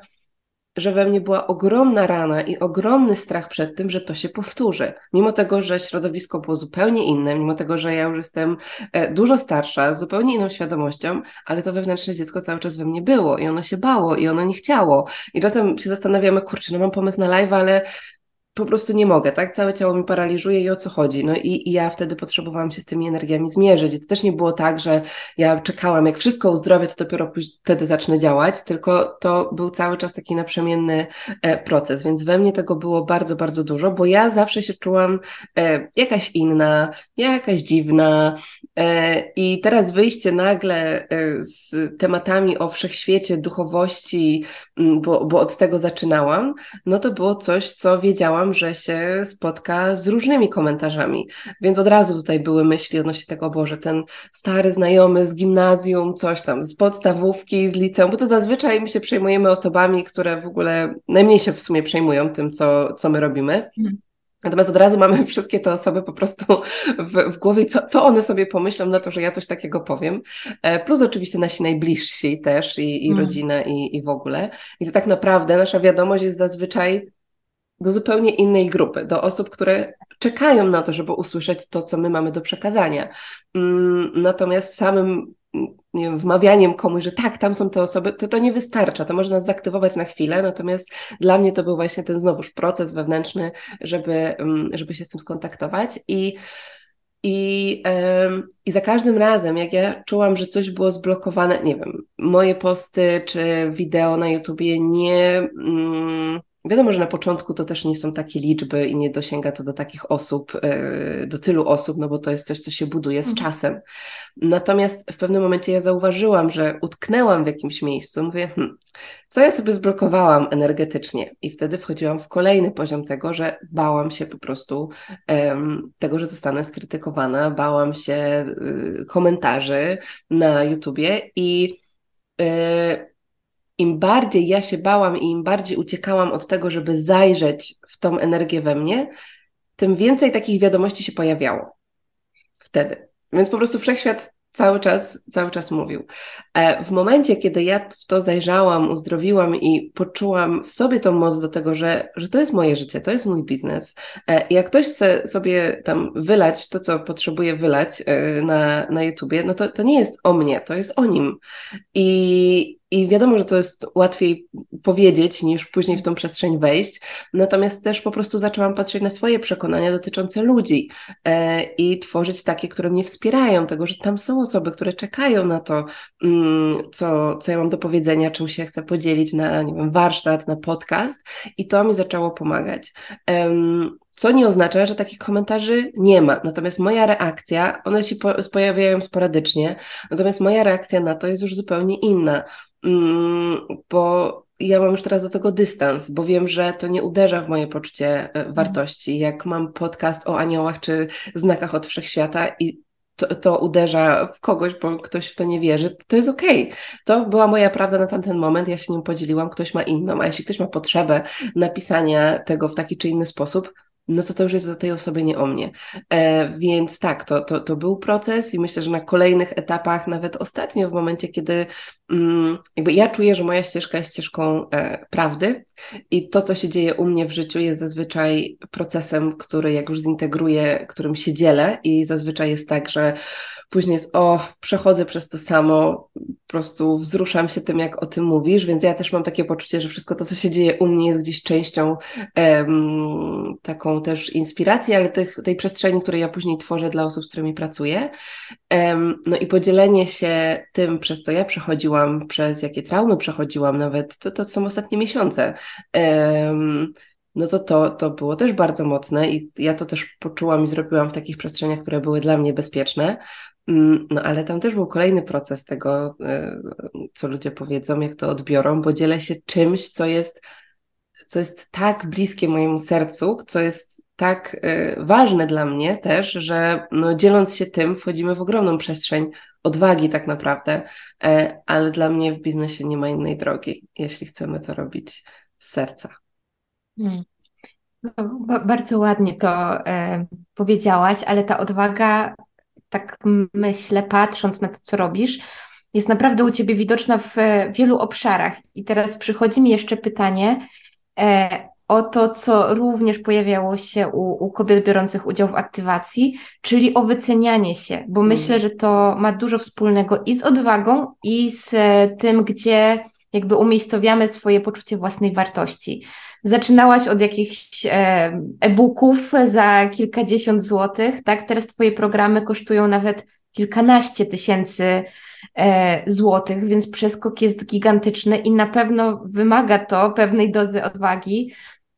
że we mnie była ogromna rana i ogromny strach przed tym, że to się powtórzy. Mimo tego, że środowisko było zupełnie inne, mimo tego, że ja już jestem e, dużo starsza, z zupełnie inną świadomością, ale to wewnętrzne dziecko cały czas we mnie było i ono się bało i ono nie chciało. I czasem się zastanawiamy, kurczę, no mam pomysł na live, ale po prostu nie mogę, tak? Całe ciało mi paraliżuje i o co chodzi. No i, i, ja wtedy potrzebowałam się z tymi energiami zmierzyć. I to też nie było tak, że ja czekałam, jak wszystko uzdrowię, to dopiero wtedy zacznę działać, tylko to był cały czas taki naprzemienny e, proces, więc we mnie tego było bardzo, bardzo dużo, bo ja zawsze się czułam e, jakaś inna, jakaś dziwna e, i teraz wyjście nagle z tematami o wszechświecie, duchowości, bo, bo od tego zaczynałam, no to było coś, co wiedziałam, że się spotka z różnymi komentarzami, więc od razu tutaj były myśli odnośnie tego, Boże, ten stary znajomy z gimnazjum, coś tam, z podstawówki, z liceum, bo to zazwyczaj my się przejmujemy osobami, które w ogóle najmniej się w sumie przejmują tym, co, co my robimy. Mhm. Natomiast od razu mamy wszystkie te osoby po prostu w, w głowie, co, co one sobie pomyślą na to, że ja coś takiego powiem. E, plus oczywiście nasi najbliżsi też i, i mm. rodzina i, i w ogóle. I to tak naprawdę nasza wiadomość jest zazwyczaj do zupełnie innej grupy, do osób, które czekają na to, żeby usłyszeć to, co my mamy do przekazania. Mm, natomiast samym wiem, wmawianiem komuś, że tak, tam są te osoby, to to nie wystarcza, to może nas zaktywować na chwilę, natomiast dla mnie to był właśnie ten znowuż proces wewnętrzny, żeby, mm, żeby się z tym skontaktować i i, I za każdym razem, jak ja czułam, że coś było zblokowane, nie wiem, moje posty czy wideo na YouTubie nie, mm, Wiadomo, że na początku to też nie są takie liczby i nie dosięga to do takich osób, e, do tylu osób, no bo to jest coś, co się buduje z mhm. czasem. Natomiast w pewnym momencie ja zauważyłam, że utknęłam w jakimś miejscu, mówię, hm, co ja sobie zblokowałam energetycznie? I wtedy wchodziłam w kolejny poziom tego, że bałam się po prostu um, tego, że zostanę skrytykowana, bałam się y, komentarzy na YouTubie i y, im bardziej ja się bałam i im bardziej uciekałam od tego, żeby zajrzeć w tą energię we mnie, tym więcej takich wiadomości się pojawiało wtedy. Więc po prostu wszechświat cały czas, cały czas mówił. E, w momencie, kiedy ja w to zajrzałam, uzdrowiłam i poczułam w sobie tą moc do tego, że, że to jest moje życie, to jest mój biznes. E, jak ktoś chce sobie tam wylać to, co potrzebuje wylać e, na, na YouTubie, no to, to nie jest o mnie, to jest o nim. I i wiadomo, że to jest łatwiej powiedzieć niż później w tą przestrzeń wejść. Natomiast też po prostu zaczęłam patrzeć na swoje przekonania dotyczące ludzi e, i tworzyć takie, które mnie wspierają, tego, że tam są osoby, które czekają na to, mm, co, co ja mam do powiedzenia, czym się chcę podzielić na, nie wiem, warsztat, na podcast. I to mi zaczęło pomagać. Co nie oznacza, że takich komentarzy nie ma. Natomiast moja reakcja, one się po, pojawiają sporadycznie, natomiast moja reakcja na to jest już zupełnie inna, mm, bo ja mam już teraz do tego dystans, bo wiem, że to nie uderza w moje poczucie e, mhm. wartości. Jak mam podcast o aniołach czy znakach od wszechświata i to, to uderza w kogoś, bo ktoś w to nie wierzy, to jest okej. Okay. To była moja prawda na tamten moment, ja się nią podzieliłam, ktoś ma inną, a jeśli ktoś ma potrzebę napisania tego w taki czy inny sposób, no to to już jest o tej osobie, nie o mnie. E, więc tak, to, to, to był proces i myślę, że na kolejnych etapach, nawet ostatnio w momencie, kiedy mm, jakby ja czuję, że moja ścieżka jest ścieżką e, prawdy i to, co się dzieje u mnie w życiu jest zazwyczaj procesem, który jak już zintegruję, którym się dzielę i zazwyczaj jest tak, że później jest o, przechodzę przez to samo, po prostu wzruszam się tym, jak o tym mówisz, więc ja też mam takie poczucie, że wszystko to, co się dzieje u mnie jest gdzieś częścią um, taką też inspiracji, ale tych, tej przestrzeni, której ja później tworzę dla osób, z którymi pracuję. No i podzielenie się tym, przez co ja przechodziłam, przez jakie traumy przechodziłam nawet, to, to są ostatnie miesiące. No to, to to było też bardzo mocne i ja to też poczułam i zrobiłam w takich przestrzeniach, które były dla mnie bezpieczne. Mm, no ale tam też był kolejny proces tego, y, co ludzie powiedzą, jak to odbiorą, bo dzielę się czymś, co jest, co jest tak bliskie mojemu sercu, co jest tak y, ważne dla mnie też, że no, dzieląc się tym, wchodzimy w ogromną przestrzeń odwagi tak naprawdę, e, ale dla mnie w biznesie nie ma innej drogi, jeśli chcemy to robić z serca. Hmm. Bardzo ładnie to e, powiedziałaś, ale ta odwaga tak myślę, patrząc na to, co robisz, jest naprawdę u Ciebie widoczna w wielu obszarach. I teraz przychodzi mi jeszcze pytanie e, o to, co również pojawiało się u, u kobiet biorących udział w aktywacji, czyli o wycenianie się, bo mm. myślę, że to ma dużo wspólnego i z odwagą, i z tym, gdzie jakby umiejscowiamy swoje poczucie własnej wartości. Zaczynałaś od jakichś e, e-booków za kilkadziesiąt złotych, tak? Teraz Twoje programy kosztują nawet kilkanaście tysięcy e, złotych, więc przeskok jest gigantyczny i na pewno wymaga to pewnej dozy odwagi,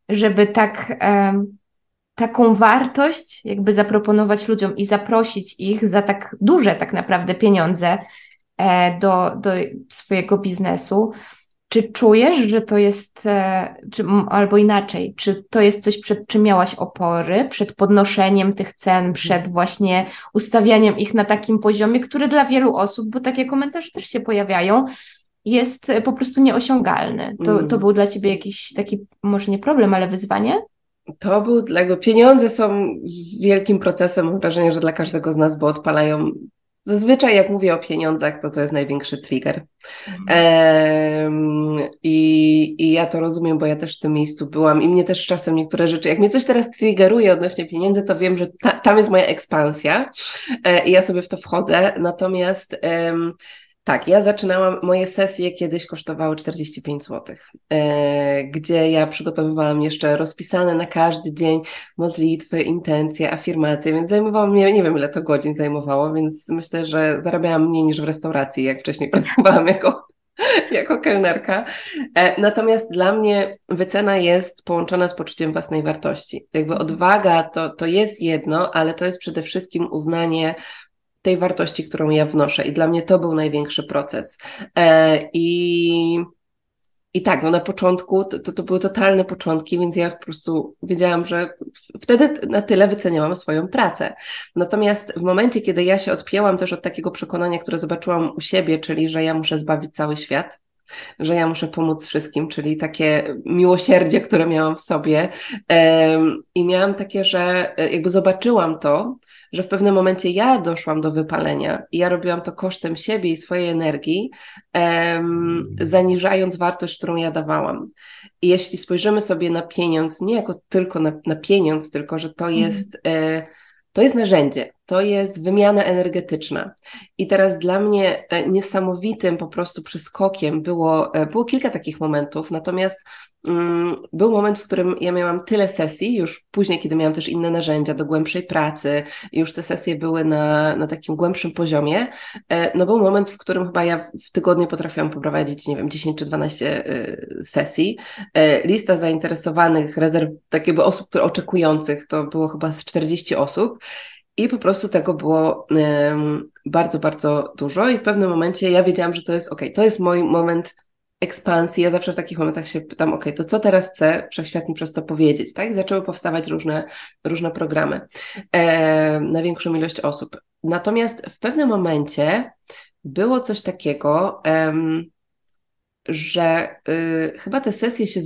żeby tak, e, taką wartość jakby zaproponować ludziom i zaprosić ich za tak duże tak naprawdę pieniądze do, do swojego biznesu. Czy czujesz, że to jest, e, czy, albo inaczej, czy to jest coś, przed czym miałaś opory, przed podnoszeniem tych cen, mhm. przed właśnie ustawianiem ich na takim poziomie, który dla wielu osób, bo takie komentarze też się pojawiają, jest po prostu nieosiągalny. To, to mhm. był dla ciebie jakiś taki, może nie problem, ale wyzwanie? To był dla go. Pieniądze są wielkim procesem. Mam wrażenie, że dla każdego z nas, bo odpalają Zazwyczaj jak mówię o pieniądzach, to to jest największy trigger. Mhm. i, I ja to rozumiem, bo ja też w tym miejscu byłam i mnie też czasem niektóre rzeczy, jak mnie coś teraz triggeruje odnośnie pieniędzy, to wiem, że ta, tam jest moja ekspansja e, i ja sobie w to wchodzę. Natomiast tak, ja zaczynałam, moje sesje kiedyś kosztowały 45 zł, e, gdzie ja przygotowywałam jeszcze rozpisane na każdy dzień modlitwy, intencje, afirmacje, więc zajmowało mnie, nie wiem ile to godzin zajmowało, więc myślę, że zarabiałam mniej niż w restauracji, jak wcześniej *laughs* pracowałam jako, jako kelnerka. E, natomiast dla mnie wycena jest połączona z poczuciem własnej wartości. Jakby odwaga to, to jest jedno, ale to jest przede wszystkim uznanie tej wartości, którą ja wnoszę. I dla mnie to był największy proces. E, I, i tak, no na początku to, to, to były totalne początki, więc ja po prostu wiedziałam, że wtedy na tyle wyceniałam swoją pracę. Natomiast w momencie, kiedy ja się odpięłam też od takiego przekonania, które zobaczyłam u siebie, czyli że ja muszę zbawić cały świat, że ja muszę pomóc wszystkim, czyli takie miłosierdzie, które miałam w sobie. I miałam takie, że e, jakby zobaczyłam to, że w pewnym momencie ja doszłam do wypalenia i ja robiłam to kosztem siebie i swojej energii, um, zaniżając wartość, którą ja dawałam. I jeśli spojrzymy sobie na pieniądz, nie jako tylko na, na pieniądz, tylko że to mhm. jest, e, to jest narzędzie. To jest wymiana energetyczna. I teraz dla mnie e, niesamowitym po prostu przeskokiem było, e, było kilka takich momentów, natomiast mm, był moment, w którym ja miałam tyle sesji, już później, kiedy miałam też inne narzędzia do głębszej pracy, już te sesje były na, na takim głębszym poziomie, no był moment, w którym chyba ja w tygodniu potrafiłam poprowadzić, nie wiem, 10 czy 12 sesji. Lista zainteresowanych, rezerw, tak jakby osób, które oczekujących, to było chyba z 40 osób. I po prostu tego było bardzo, bardzo dużo. I w pewnym momencie ja wiedziałam, że to jest ok, to jest mój moment ekspansji. Ja zawsze w takich momentach się pytam, ok, to co teraz chce wszechświat mi przez to powiedzieć, tak? Zaczęły powstawać różne, różne programy e, na większą ilość osób. Natomiast w pewnym momencie było coś takiego, um, że y, chyba te sesje się,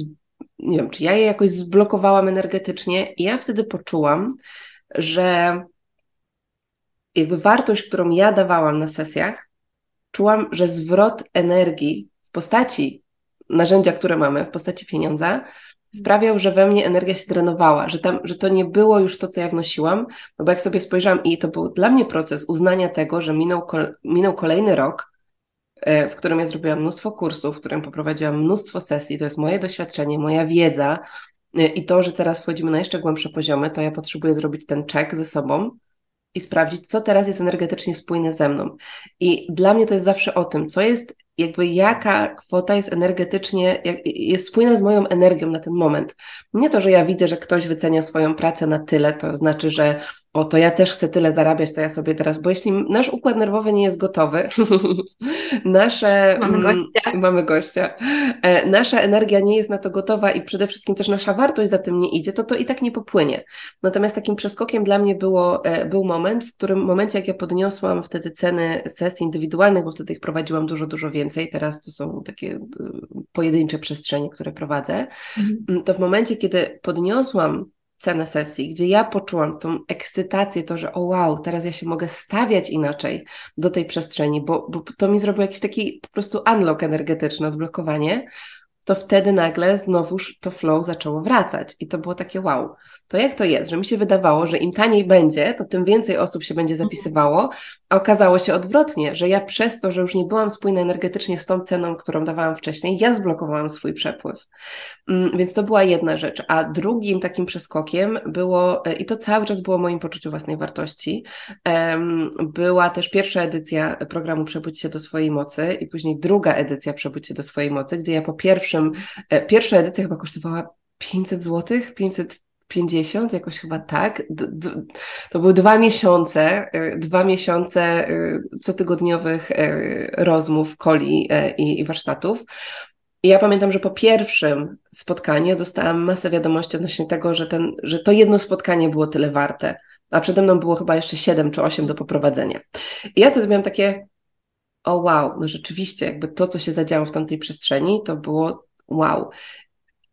nie wiem, czy ja je jakoś zblokowałam energetycznie i ja wtedy poczułam, że jakby wartość, którą ja dawałam na sesjach, czułam, że zwrot energii w postaci narzędzia, które mamy, w postaci pieniądza, sprawiał, że we mnie energia się drenowała, że, tam, że to nie było już to, co ja wnosiłam, no bo jak sobie spojrzałam i to był dla mnie proces uznania tego, że minął, minął kolejny rok, e, w którym ja zrobiłam mnóstwo kursów, w którym poprowadziłam mnóstwo sesji, to jest moje doświadczenie, moja wiedza e, i to, że teraz wchodzimy na jeszcze głębsze poziomy, to ja potrzebuję zrobić ten check ze sobą, i sprawdzić, co teraz jest energetycznie spójne ze mną. I dla mnie to jest zawsze o tym, co jest, jakby jaka kwota jest energetycznie, jest spójna z moją energią na ten moment. Nie to, że ja widzę, że ktoś wycenia swoją pracę na tyle, to znaczy, że o, to ja też chcę tyle zarabiać, to ja sobie teraz, bo jeśli nasz układ nerwowy nie jest gotowy, *laughs* nasze... Mamy mm, gościa. Mamy gościa. E, nasza energia nie jest na to gotowa i przede wszystkim też nasza wartość za tym nie idzie, to to i tak nie popłynie. Natomiast takim przeskokiem dla mnie było, e, był moment, w którym momencie, jak ja podniosłam wtedy ceny sesji indywidualnych, bo wtedy ich prowadziłam dużo, dużo więcej, teraz to są takie e, pojedyncze przestrzenie, które prowadzę, mhm. to w momencie, kiedy podniosłam cenę sesji, gdzie ja poczułam tą ekscytację, to, że o wow, teraz ja się mogę stawiać inaczej do tej przestrzeni, bo, bo to mi zrobił jakiś taki po prostu unlock energetyczny, odblokowanie, to wtedy nagle znowuż to flow zaczęło wracać. I to było takie wow. To jak to jest, że mi się wydawało, że im taniej będzie, to tym więcej osób się będzie zapisywało, a okazało się odwrotnie, że ja przez to, że już nie byłam spójna energetycznie z tą ceną, którą dawałam wcześniej, ja zblokowałam swój przepływ. Mm, więc to była jedna rzecz. A drugim takim przeskokiem było, e, i to cały czas było moim poczuciu własnej wartości, była też pierwsza edycja programu Przebudź się do swojej mocy i później druga edycja Przebudź się do swojej mocy, gdzie ja po pierwszym, e, pierwsza edycja chyba kosztowała 500 zł, 500 50, jakoś chyba tak. To były dwa miesiące, y, dwa miesiące y, cotygodniowych rozmów, koli i, i warsztatów. I ja pamiętam, że po pierwszym spotkaniu dostałam masę wiadomości odnośnie tego, że, ten, że to jedno spotkanie było tyle warte, a przede mną było chyba jeszcze siedem czy osiem do poprowadzenia. I ja wtedy miałam takie, o wow, no rzeczywiście, jakby to, co się zadziało w tamtej przestrzeni, to było wow.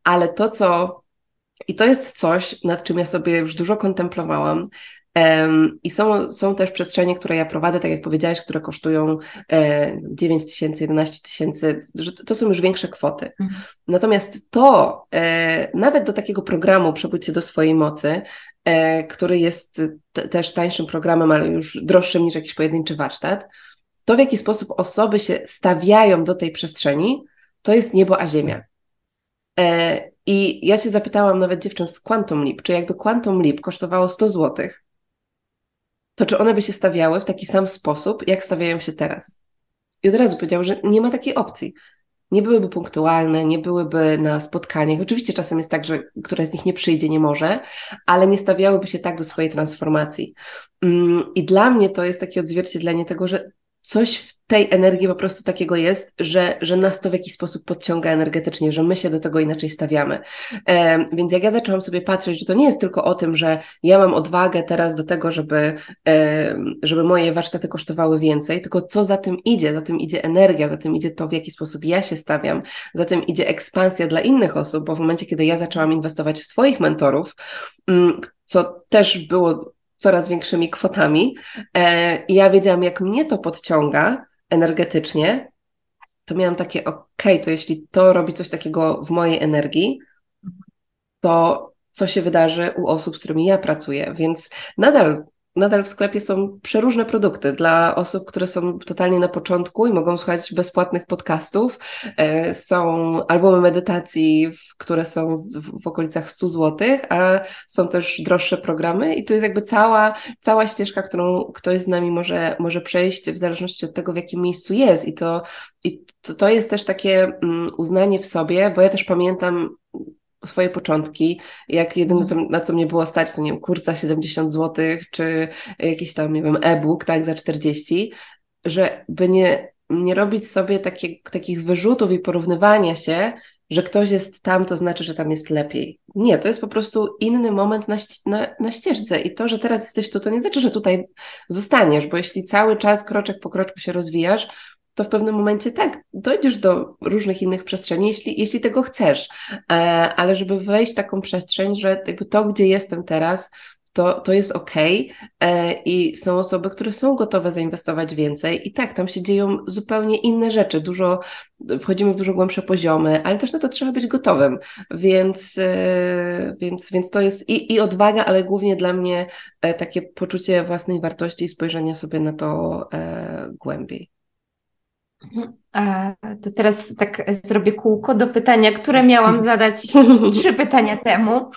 Ale to, co i to jest coś, nad czym ja sobie już dużo kontemplowałam. I są, są też przestrzenie, które ja prowadzę, tak jak powiedziałaś, które kosztują e, 9 tysięcy, 11 tysięcy, to są już większe kwoty. Mhm. Natomiast to, e, nawet do takiego programu Przebudźcie do swojej mocy, e, który jest też tańszym programem, ale już droższym niż jakiś pojedynczy warsztat, to w jaki sposób osoby się stawiają do tej przestrzeni, to jest niebo a ziemia. E, I ja się zapytałam nawet dziewczyn z Quantum Leap, czy jakby Quantum Leap kosztowało 100 zł, to czy one by się stawiały w taki sam sposób, jak stawiają się teraz? I od razu powiedział, że nie ma takiej opcji. Nie byłyby punktualne, nie byłyby na spotkaniach. Oczywiście czasem jest tak, że któraś z nich nie przyjdzie, nie może, ale nie stawiałyby się tak do swojej transformacji. Mm, I dla mnie to jest takie odzwierciedlenie tego, że coś w tej energii po prostu takiego jest, że, że nas to w jakiś sposób podciąga energetycznie, że my się do tego inaczej stawiamy. E, więc jak ja zaczęłam sobie patrzeć, że to nie jest tylko o tym, że ja mam odwagę teraz do tego, żeby, e, żeby moje warsztaty kosztowały więcej, tylko co za tym idzie? Za tym idzie energia, za tym idzie to, w jaki sposób ja się stawiam, za tym idzie ekspansja dla innych osób, bo w momencie, kiedy ja zaczęłam inwestować w swoich mentorów, mm, co też było coraz większymi kwotami. E, I ja wiedziałam, jak mnie to podciąga energetycznie, to miałam takie, ok, to jeśli to robi coś takiego w mojej energii, to co się wydarzy u osób, z którymi ja pracuję. Więc nadal nadal w sklepie są przeróżne produkty dla osób, które są totalnie na początku i mogą słuchać bezpłatnych podcastów. E, są albumy medytacji, które są w okolicach 100 zł, a są też droższe programy i to jest jakby cała, cała ścieżka, którą ktoś z nami może, może przejść w zależności od tego, w jakim miejscu jest i to, i to, to jest też takie mm, uznanie w sobie, bo ja też pamiętam swoje początki, jak jedyne, co, na co mnie było stać, to nie wiem, kurs za 70 zł, czy jakiś tam, nie wiem, e-book, tak, za 40, że by nie, nie robić sobie takie, takich wyrzutów i porównywania się, że ktoś jest tam, to znaczy, że tam jest lepiej. Nie, to jest po prostu inny moment na, na, na ścieżce. I to, że teraz jesteś tu, to nie znaczy, że tutaj zostaniesz, bo jeśli cały czas kroczek po kroczku się rozwijasz, to w pewnym momencie tak, dojdziesz do różnych innych przestrzeni, jeśli, jeśli tego chcesz, e, ale żeby wejść w taką przestrzeń, że jakby to, gdzie jestem teraz, to, to jest ok e, i są osoby, które są gotowe zainwestować więcej i tak, tam się dzieją zupełnie inne rzeczy, dużo, wchodzimy w dużo głębsze poziomy, ale też na to trzeba być gotowym, więc, e, więc, więc to jest i, i odwaga, ale głównie dla mnie takie poczucie własnej wartości i spojrzenia sobie na to głębiej. To teraz tak zrobię kółko do pytania, które miałam *laughs* zadać trzy pytania temu,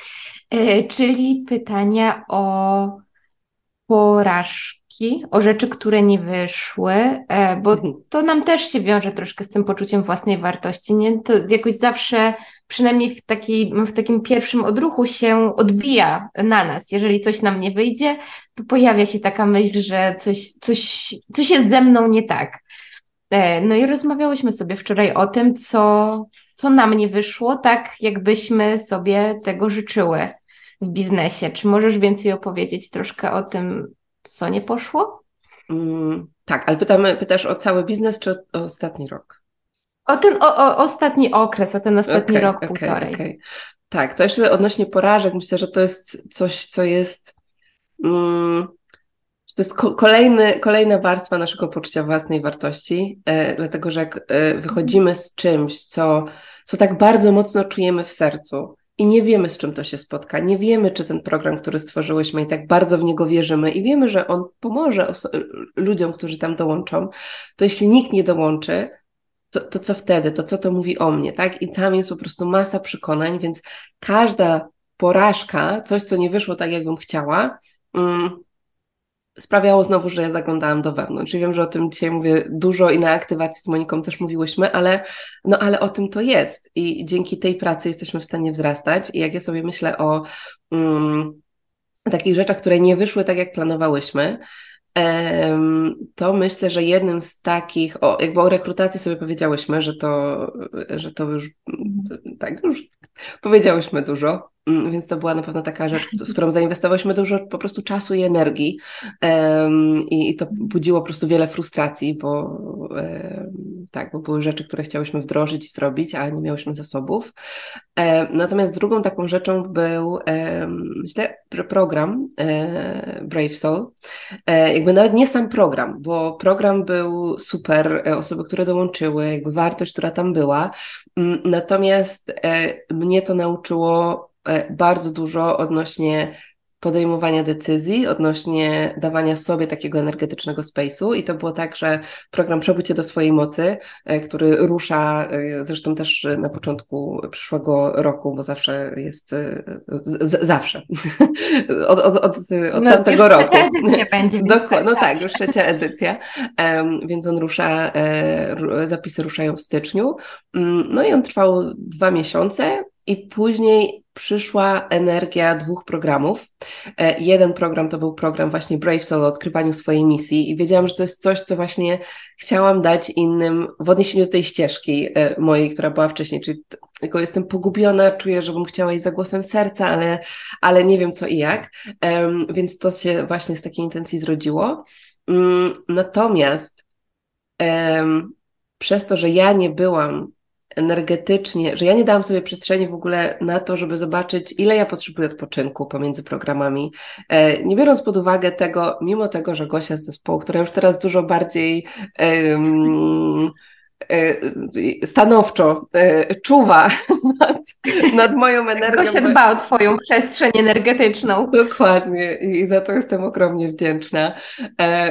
e, czyli pytania o porażki, o rzeczy, które nie wyszły, e, bo mhm. to nam też się wiąże troszkę z tym poczuciem własnej wartości. Nie? To jakoś zawsze, przynajmniej w, takiej, w takim pierwszym odruchu się odbija na nas. Jeżeli coś nam nie wyjdzie, to pojawia się taka myśl, że coś, coś, coś jest ze mną nie tak. E, no i rozmawiałyśmy sobie wczoraj o tym, co, co nam nie wyszło, tak jakbyśmy sobie tego życzyły w biznesie. Czy możesz więcej opowiedzieć troszkę o tym, co nie poszło? Mm, tak, ale pytamy, pytasz o cały biznes, czy o, o ostatni rok? O ten o, o, ostatni okres, o ten ostatni okay, rok, okay, półtorej. Okay. Tak, to jeszcze odnośnie porażek, myślę, że to jest coś, co jest. Mm, to jest kolejny, kolejna warstwa naszego poczucia własnej wartości, e, dlatego że jak e, wychodzimy z czymś, co, co tak bardzo mocno czujemy w sercu i nie wiemy, z czym to się spotka, nie wiemy, czy ten program, który stworzyłyśmy i tak bardzo w niego wierzymy i wiemy, że on pomoże ludziom, którzy tam dołączą, to jeśli nikt nie dołączy, to, to co wtedy, to co to mówi o mnie, tak? I tam jest po prostu masa przekonań, więc każda porażka, coś, co nie wyszło tak, jakbym chciała, mm, sprawiało znowu, że ja zaglądałam do wewnątrz. I wiem, że o tym dzisiaj mówię dużo i na aktywacji z Moniką też mówiłyśmy, ale, no, ale o tym to jest. I dzięki tej pracy jesteśmy w stanie wzrastać. I jak ja sobie myślę o um, takich rzeczach, które nie wyszły tak, jak planowałyśmy, to myślę, że jednym z takich, o, jakby o rekrutacji sobie powiedziałyśmy, że to, że to już tak, już powiedziałyśmy dużo, więc to była na pewno taka rzecz, w którą zainwestowałyśmy dużo po prostu czasu i energii um, i, to budziło po prostu wiele frustracji, bo um, tak, bo były rzeczy, które chciałyśmy wdrożyć i zrobić, a nie miałyśmy zasobów. Um, natomiast drugą taką rzeczą był, myślę, program e, Brave Soul, e, jakby nawet nie sam program, bo program był super, e, osoby, które dołączyły, jakby wartość, która tam była, mm, natomiast mnie to nauczyło bardzo dużo odnośnie podejmowania decyzji, odnośnie dawania sobie takiego energetycznego space'u. I to było tak, że program Przebudźcie do swojej mocy, e, który rusza zresztą też na początku przyszłego roku, bo zawsze jest z, zawsze. *laughs* Od, od, od, od no, tamtego już roku. Trzecia edycja będzie. *laughs* Dokładnie, no tak, już trzecia edycja, więc on rusza, e, zapisy ruszają w styczniu, um, no i on trwał dwa miesiące i później przyszła energia dwóch programów. E, jeden program to był program właśnie Brave Soul o odkrywaniu swojej misji i wiedziałam, że to jest coś, co właśnie chciałam dać innym w odniesieniu do tej ścieżki e, mojej, która była wcześniej, czyli tylko jestem pogubiona, czuję, że bym chciała iść za głosem serca, ale, ale nie wiem co i jak, więc to się właśnie z takiej intencji zrodziło. Mm, natomiast przez to, że ja nie byłam energetycznie, że ja nie dałam sobie przestrzeni w ogóle na to, żeby zobaczyć, ile ja potrzebuję odpoczynku pomiędzy programami. E, nie biorąc pod uwagę tego, mimo tego, że Gosia z zespołu, która już teraz dużo bardziej um, *laughs* stanowczo czuwa nad, nad moją energią. Gosia dba o Twoją przestrzeń energetyczną. Dokładnie i za to jestem ogromnie wdzięczna.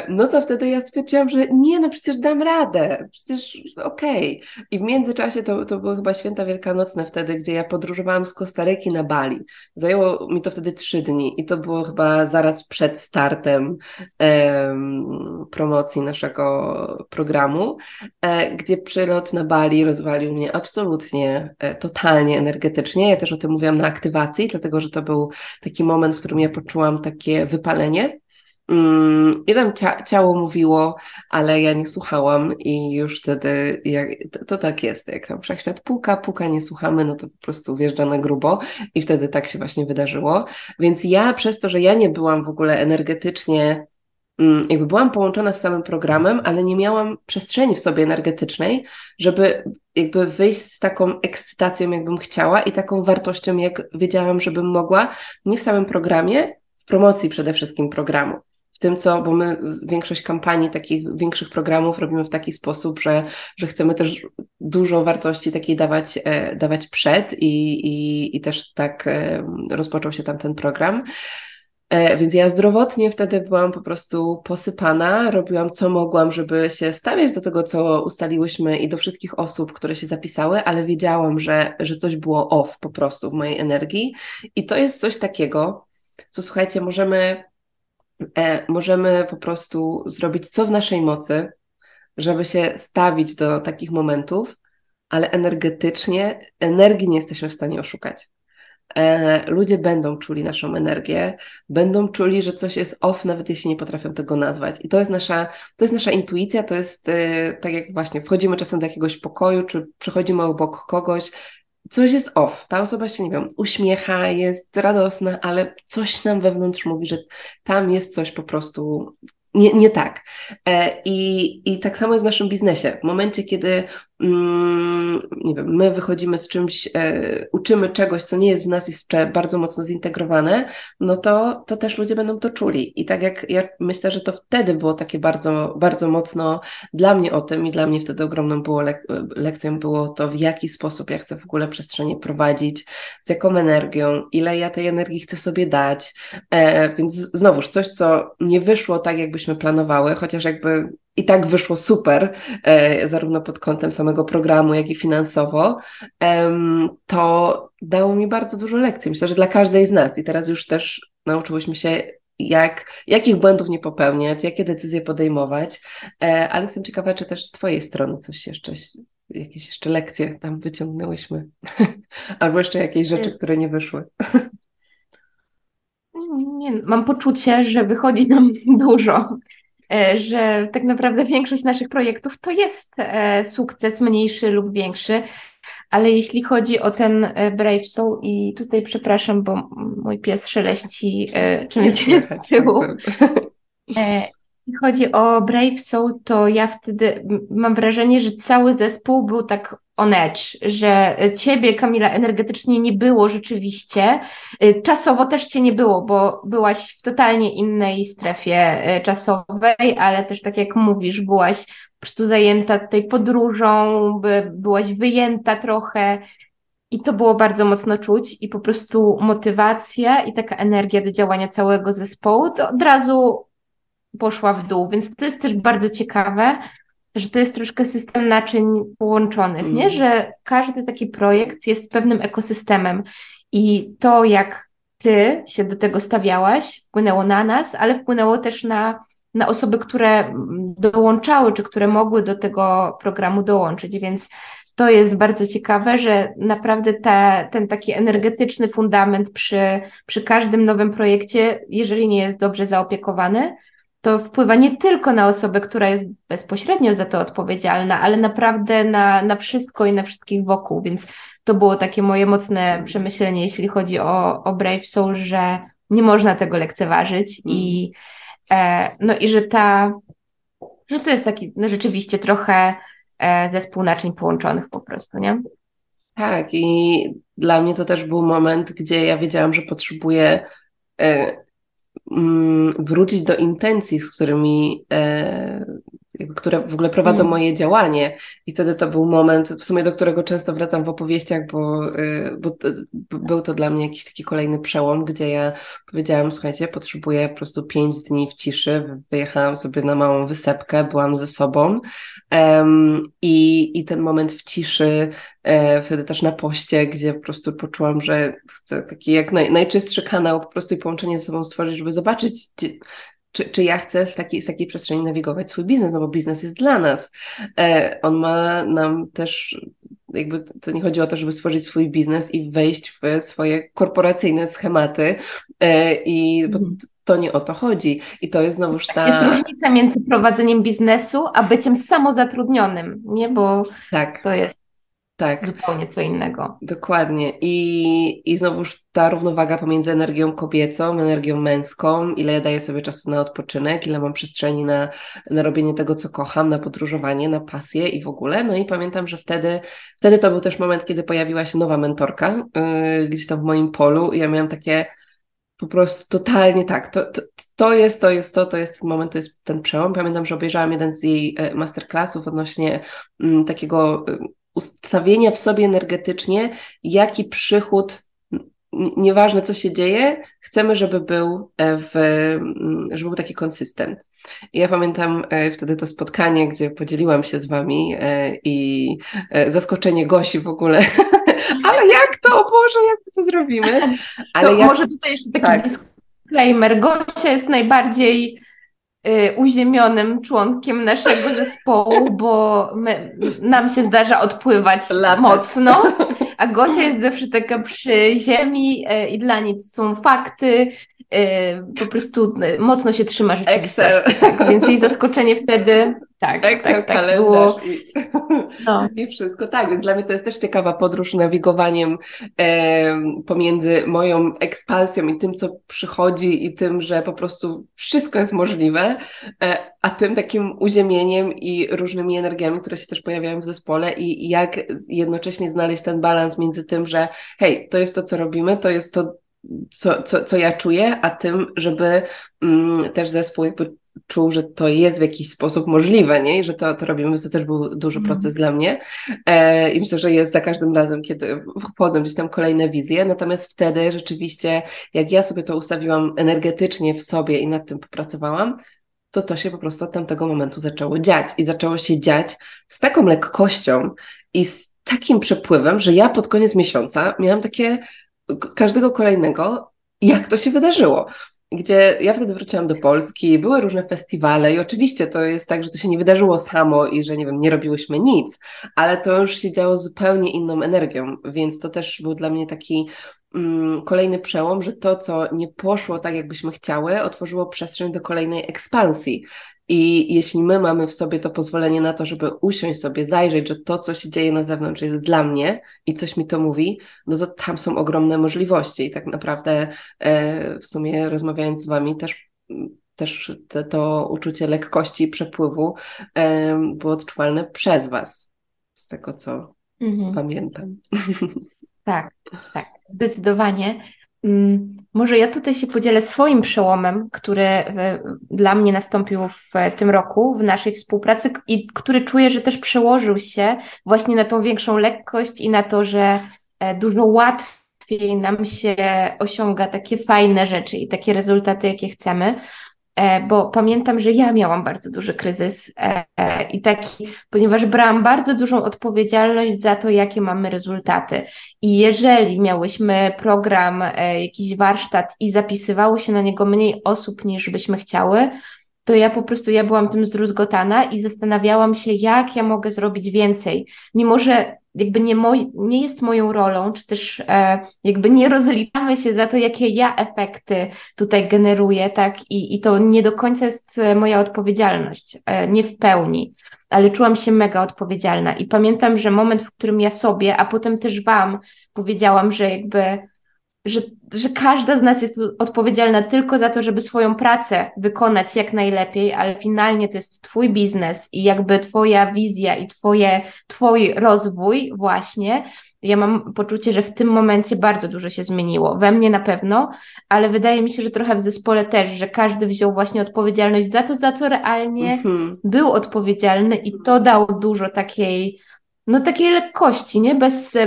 No to wtedy ja stwierdziłam, że nie, no przecież dam radę, przecież okej. Okay. I w międzyczasie to, to były chyba święta wielkanocne wtedy, gdzie ja podróżowałam z Kostaryki na Bali. Zajęło mi to wtedy trzy dni i to było chyba zaraz przed startem um, promocji naszego programu, e, gdzie przylot na Bali rozwalił mnie absolutnie, e, totalnie energetycznie. Ja też o tym mówiłam na aktywacji, dlatego że to był taki moment, w którym ja poczułam takie wypalenie Mm, I tam cia ciało mówiło, ale ja nie słuchałam i już wtedy jak, to, to, tak jest, jak tam wszechświat puka, puka, nie słuchamy, no to po prostu wjeżdża na grubo i wtedy tak się właśnie wydarzyło. Więc ja przez to, że ja nie byłam w ogóle energetycznie, jakby byłam połączona z samym programem, ale nie miałam przestrzeni w sobie energetycznej, żeby jakby wyjść z taką ekscytacją, jakbym chciała i taką wartością, jak wiedziałam, żebym mogła, nie w samym programie, w promocji przede wszystkim programu tym, co, bo my większość kampanii, takich większych programów robimy w taki sposób, że, że chcemy też dużo wartości takiej dawać, e, dawać przed i, i, i też tak e, rozpoczął się tam ten program. E, więc ja zdrowotnie wtedy byłam po prostu posypana, robiłam co mogłam, żeby się stawiać do tego, co ustaliłyśmy i do wszystkich osób, które się zapisały, ale wiedziałam, że, że coś było off po prostu w mojej energii. I to jest coś takiego, co słuchajcie, możemy e, możemy po prostu zrobić co w naszej mocy, żeby się stawić do takich momentów, ale energetycznie, energii nie jesteśmy w stanie oszukać. E, ludzie będą czuli naszą energię, będą czuli, że coś jest off, nawet jeśli nie potrafią tego nazwać. I to jest nasza, to jest nasza intuicja, to jest e, tak jak właśnie wchodzimy czasem do jakiegoś pokoju, czy przechodzimy obok kogoś coś jest off. Ta osoba się, nie wiem, uśmiecha, jest radosna, ale coś nam wewnątrz mówi, że tam jest coś po prostu nie, nie tak. E, I, I tak samo jest w naszym biznesie. W momencie, kiedy mm, nie wiem, my wychodzimy z czymś, e, uczymy czegoś, co nie jest w nas jeszcze bardzo mocno zintegrowane, no to, to też ludzie będą to czuli. I tak jak ja myślę, że to wtedy było takie bardzo, bardzo mocno dla mnie o tym i dla mnie wtedy ogromną było lek lekcją było to, w jaki sposób ja chcę w ogóle przestrzenie prowadzić, z jaką energią, ile ja tej energii chcę sobie dać. E, więc znowuż coś, co nie wyszło tak, jakbyśmy planowały, chociaż jakby i tak wyszło super, e, zarówno pod kątem samego programu, jak i finansowo, to dało mi bardzo dużo lekcji. Myślę, że dla każdej z nas. I teraz już też nauczyłyśmy się, jak, jakich błędów nie popełniać, jakie decyzje podejmować, e, ale jestem ciekawa, czy też z Twojej strony coś jeszcze, jakieś jeszcze lekcje tam wyciągnęłyśmy, *laughs* albo jeszcze jakieś rzeczy, które nie wyszły. *laughs* Nie, mam poczucie, że wychodzi nam *laughs* dużo. E, że tak naprawdę większość naszych projektów to jest e, sukces mniejszy lub większy, ale jeśli chodzi o ten e, Brave Soul i tutaj przepraszam, bo mój pies szeleści czymś jest z tyłu. Jeśli chodzi o Brave Soul, to ja wtedy mam wrażenie, że cały zespół był tak on edge, że ciebie, Kamila, energetycznie nie było rzeczywiście. Y, czasowo też cię nie było, bo byłaś w totalnie innej strefie y, czasowej, ale też tak jak mówisz, byłaś po prostu zajęta tej podróżą, by, byłaś wyjęta trochę. I to było bardzo mocno czuć i po prostu motywacja i taka energia do działania całego zespołu to od razu poszła w dół, więc to jest też bardzo ciekawe, że to jest troszkę system naczyń połączonych, mm. nie? Że każdy taki projekt jest pewnym ekosystemem i to, jak ty się do tego stawiałaś, wpłynęło na nas, ale wpłynęło też na, na osoby, które dołączały, czy które mogły do tego programu dołączyć, więc to jest bardzo ciekawe, że naprawdę ta, ten taki energetyczny fundament przy, przy każdym nowym projekcie, jeżeli nie jest dobrze zaopiekowany, to wpływa nie tylko na osobę, która jest bezpośrednio za to odpowiedzialna, ale naprawdę na, na wszystko i na wszystkich wokół. Więc to było takie moje mocne przemyślenie, jeśli chodzi o, o Brave Soul, że nie można tego lekceważyć i, e, no i że ta, że to jest taki no rzeczywiście trochę e, zespół naczyń połączonych po prostu, nie? Tak, i dla mnie to też był moment, gdzie ja wiedziałam, że potrzebuję e, wrócić do intencji, z którymi e, które w ogóle prowadzą mm. moje działanie. I wtedy to był moment, w sumie do którego często wracam w opowieściach, bo, y, bo był to dla mnie jakiś taki kolejny przełom, gdzie ja powiedziałam, słuchajcie, potrzebuję po prostu pięć dni w ciszy. Wyjechałam sobie na małą wysepkę, byłam ze sobą. Um, i, I ten moment w ciszy, e, wtedy też na poście, gdzie po prostu poczułam, że chcę taki jak naj, najczystszy kanał po prostu i połączenie ze sobą stworzyć, żeby zobaczyć, czy, czy ja chcę w takiej, z takiej przestrzeni nawigować swój biznes, no bo biznes jest dla nas. E, on ma nam też, jakby to nie chodzi o to, żeby stworzyć swój biznes i wejść w swoje korporacyjne schematy e, i mhm. to nie o to chodzi. I to jest znowuż ta... Jest różnica między prowadzeniem biznesu, a byciem samozatrudnionym, nie? Bo tak. to jest tak. Zupełnie co innego. Dokładnie. I, I znowuż ta równowaga pomiędzy energią kobiecą, energią męską, ile ja daję sobie czasu na odpoczynek, ile mam przestrzeni na, na robienie tego, co kocham, na podróżowanie, na pasję i w ogóle. No i pamiętam, że wtedy, wtedy to był też moment, kiedy pojawiła się nowa mentorka yy, gdzieś tam w moim polu i ja miałam takie po prostu totalnie tak. To, to, to jest, to jest to, to jest ten moment, to jest ten przełom. Pamiętam, że obejrzałam jeden z jej e, masterclassów odnośnie m, takiego y, ustawienia w sobie energetycznie, jaki przychód, nieważne co się dzieje, chcemy, żeby był, e, w, żeby był taki konsystent. Ja pamiętam e, wtedy to spotkanie, gdzie podzieliłam się z wami e, i zaskoczenie Gosi w ogóle. *laughs* Ale jak to, o Boże, jak to zrobimy? *laughs* Ale to jak... może tutaj jeszcze taki tak. disclaimer. Gosia jest najbardziej uziemionym członkiem naszego *laughs* zespołu, bo my, nam się zdarza odpływać mocno, a Gosia jest *laughs* zawsze taka przy ziemi y, i dla nic są fakty, y, po prostu mocno się trzyma rzeczywistości. Tak, więc jej zaskoczenie wtedy tak, Excel, tak, tak było. I, no. i wszystko. Tak, więc dla mnie to jest też ciekawa podróż nawigowaniem e, pomiędzy moją ekspansją i tym, co przychodzi i tym, że po prostu wszystko jest możliwe, e, a tym takim uziemieniem i różnymi energiami, które się też pojawiają w zespole i jak jednocześnie znaleźć ten balans między tym, że hej, to jest to, co robimy, to jest to, co, co, co ja czuję, a tym, żeby mm, też zespół jakby czuł, że to jest w jakiś sposób możliwe, nie? I że to, to robimy, to też był duży mm. proces dla mnie. E, I myślę, że jest za każdym razem, kiedy wchodzą gdzieś tam kolejne wizje. Natomiast wtedy rzeczywiście, jak ja sobie to ustawiłam energetycznie w sobie i nad tym popracowałam, to to się po prostu od tamtego momentu zaczęło dziać. I zaczęło się dziać z taką lekkością i z takim przepływem, że ja pod koniec miesiąca miałam takie każdego kolejnego, jak to się wydarzyło gdzie ja wtedy wróciłam do Polski, były różne festiwale i oczywiście to jest tak, że to się nie wydarzyło samo i że nie wiem, nie robiłyśmy nic, ale to już się działo zupełnie inną energią, więc to też był dla mnie taki mm, kolejny przełom, że to, co nie poszło tak, jakbyśmy chciały, otworzyło przestrzeń do kolejnej ekspansji. I jeśli my mamy w sobie to pozwolenie na to, żeby usiąść sobie, zajrzeć, że to, co się dzieje na zewnątrz jest dla mnie i coś mi to mówi, no to tam są ogromne możliwości. I tak naprawdę e, w sumie rozmawiając z Wami też też te, to uczucie lekkości i przepływu e, było odczuwalne przez Was, z tego co mhm. pamiętam. *laughs* Tak, tak, zdecydowanie. Mm, może ja tutaj się podzielę swoim przełomem, który e, dla mnie nastąpił w tym roku w naszej współpracy i który czuję, że też przełożył się właśnie na tą większą lekkość i na to, że e, dużo łatwiej nam się osiąga takie fajne rzeczy i takie rezultaty, jakie chcemy. E, bo pamiętam, że ja miałam bardzo duży kryzys e, e, i taki, ponieważ brałam bardzo dużą odpowiedzialność za to, jakie mamy rezultaty. I jeżeli miałyśmy program, jakiś warsztat i zapisywało się na niego mniej osób niż byśmy chciały, to ja po prostu ja byłam tym zdruzgotana i zastanawiałam się, jak ja mogę zrobić więcej. Mimo, że jakby nie, moj, nie jest moją rolą, czy też e, jakby nie rozliczamy się za to, jakie ja efekty tutaj generuję, tak? I, i to nie do końca jest e, moja odpowiedzialność, e, nie w pełni, ale czułam się mega odpowiedzialna. I pamiętam, że moment, w którym ja sobie, a potem też Wam powiedziałam, że jakby że, że każda z nas jest odpowiedzialna tylko za to, żeby swoją pracę wykonać jak najlepiej, ale finalnie to jest Twój biznes i jakby Twoja wizja i twoje, Twój rozwój właśnie. Ja mam poczucie, że w tym momencie bardzo dużo się zmieniło. We mnie na pewno, ale wydaje mi się, że trochę w zespole też, że każdy wziął właśnie odpowiedzialność za to, za co realnie mm-hmm. był odpowiedzialny i to dało dużo takiej no takiej lekkości, nie? Bez,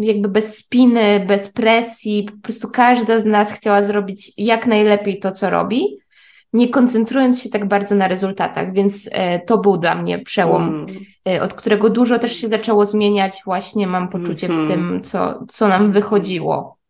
jakby bez spiny, bez presji. Po prostu każda z nas chciała zrobić jak najlepiej to, co robi, nie koncentrując się tak bardzo na rezultatach, więc e, to był dla mnie przełom, mm. e, od którego dużo też się zaczęło zmieniać. Właśnie mam poczucie mm -hmm. w mhm. tym, co, co nam wychodziło.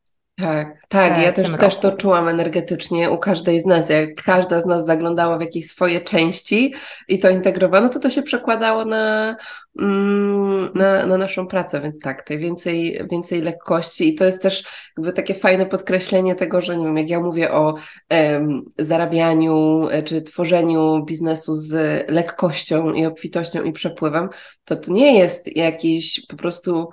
Tak, tak, ja też, też to czułam energetycznie u każdej z nas. Jak każda z nas zaglądała w jakieś swoje części i to integrowano, to to się przekładało na, mm, na, na naszą pracę, więc tak, tej więcej, więcej lekkości i to jest też jakby takie fajne podkreślenie tego, że nie wiem, jak ja mówię o em, zarabianiu e, czy tworzeniu biznesu z lekkością i obfitością i przepływem, to to nie jest jakiś po prostu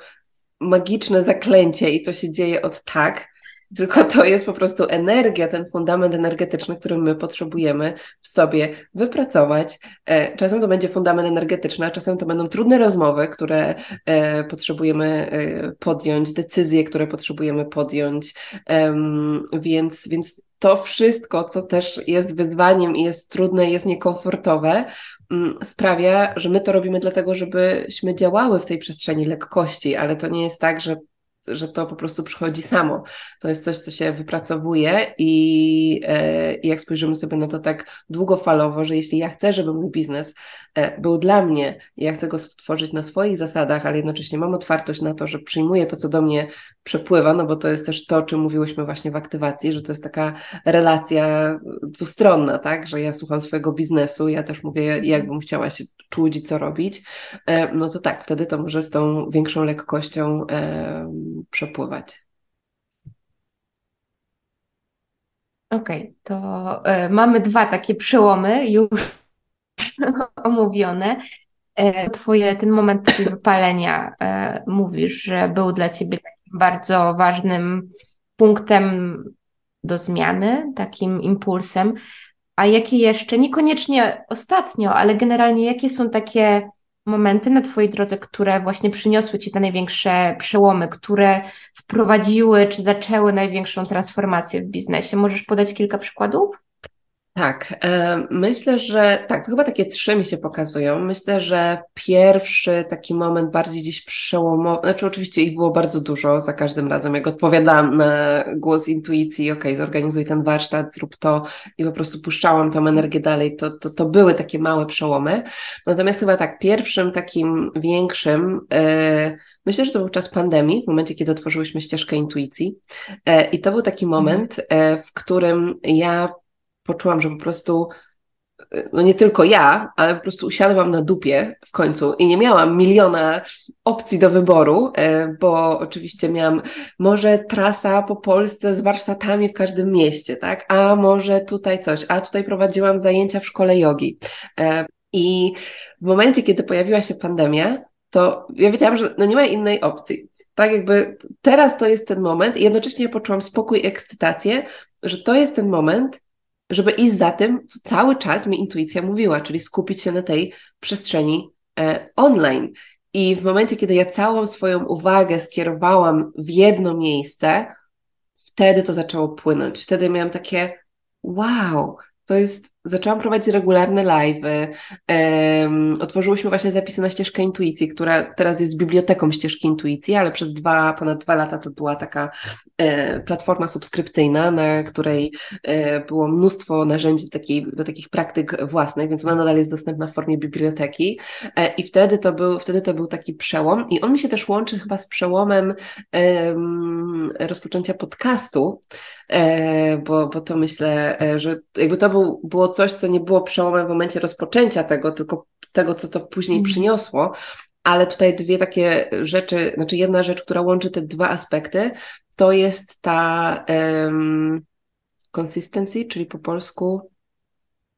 magiczne zaklęcie i to się dzieje od tak, tylko to jest po prostu energia, ten fundament energetyczny, który my potrzebujemy w sobie wypracować. E, czasem to będzie fundament energetyczny, a czasem to będą trudne rozmowy, które e, potrzebujemy e, podjąć, decyzje, które potrzebujemy podjąć. Więc, więc to wszystko, co też jest wyzwaniem i jest trudne, jest niekomfortowe, mm, sprawia, że my to robimy dlatego, żebyśmy działały w tej przestrzeni lekkości, ale to nie jest tak, że że to po prostu przychodzi samo. To jest coś, co się wypracowuje i, e, i jak spojrzymy sobie na to tak długofalowo, że jeśli ja chcę, żeby mój biznes był dla mnie, ja chcę go stworzyć na swoich zasadach, ale jednocześnie mam otwartość na to, że przyjmuję to, co do mnie przepływa, no bo to jest też to, o czym mówiłyśmy właśnie w aktywacji, że to jest taka relacja dwustronna, tak, że ja słucham swojego biznesu, ja też mówię, jak bym chciała się czuć i co robić, e, no to tak, wtedy to może z tą większą lekkością przepływać. Okej, okay, to e, mamy dwa takie przełomy już *laughs* omówione. E, twoje, ten moment wypalenia, e, mówisz, że był dla ciebie bardzo ważnym punktem do zmiany, takim impulsem. A jakie jeszcze, niekoniecznie ostatnio, ale generalnie jakie są takie momenty na Twojej drodze, które właśnie przyniosły Ci te największe przełomy, które wprowadziły czy zaczęły największą transformację w biznesie? Możesz podać kilka przykładów? Tak, e, myślę, że tak, to chyba takie trzy mi się pokazują. Myślę, że pierwszy taki moment bardziej gdzieś przełomowy, znaczy oczywiście ich było bardzo dużo za każdym razem, jak odpowiadałam na głos intuicji, ok, zorganizuj ten warsztat, zrób to i po prostu puszczałam tą energię dalej, to, to, to były takie małe przełomy. Natomiast chyba tak, pierwszym takim większym, yy, myślę, że to był czas pandemii, w momencie, kiedy otworzyłyśmy ścieżkę intuicji yy, i to był taki moment, yy, w którym ja poczułam, że po prostu no nie tylko ja, ale po prostu usiadłam na dupie w końcu i nie miałam miliona opcji do wyboru, e, bo oczywiście miałam może trasa po Polsce z warsztatami w każdym mieście, tak? A może tutaj coś, a tutaj prowadziłam zajęcia w szkole jogi. E, I w momencie, kiedy pojawiła się pandemia, to ja wiedziałam, że no nie ma innej opcji. Tak jakby teraz to jest ten moment i jednocześnie poczułam spokój i ekscytację, że to jest ten moment, żeby iść za tym, co cały czas mi intuicja mówiła, czyli skupić się na tej przestrzeni e, online. I w momencie, kiedy ja całą swoją uwagę skierowałam w jedno miejsce, wtedy to zaczęło płynąć. Wtedy miałam takie wow, to jest zaczęłam prowadzić regularne live'y. Um, otworzyłyśmy właśnie zapisy na ścieżkę intuicji, która teraz jest biblioteką ścieżki intuicji, ale przez dwa, ponad dwa lata to była taka e, platforma subskrypcyjna, na której e, było mnóstwo narzędzi do, takich praktyk własnych, więc ona nadal jest dostępna w formie biblioteki. E, I wtedy to, był, wtedy to był taki przełom. I on mi się też łączy chyba z przełomem rozpoczęcia podcastu, e, bo, bo to myślę, e, że jakby to był, było coś, co nie było przełomem w momencie rozpoczęcia tego, tylko tego, co to później mm. przyniosło. Ale tutaj dwie takie rzeczy, znaczy jedna rzecz, która łączy te dwa aspekty, to jest ta um, consistency, czyli po polsku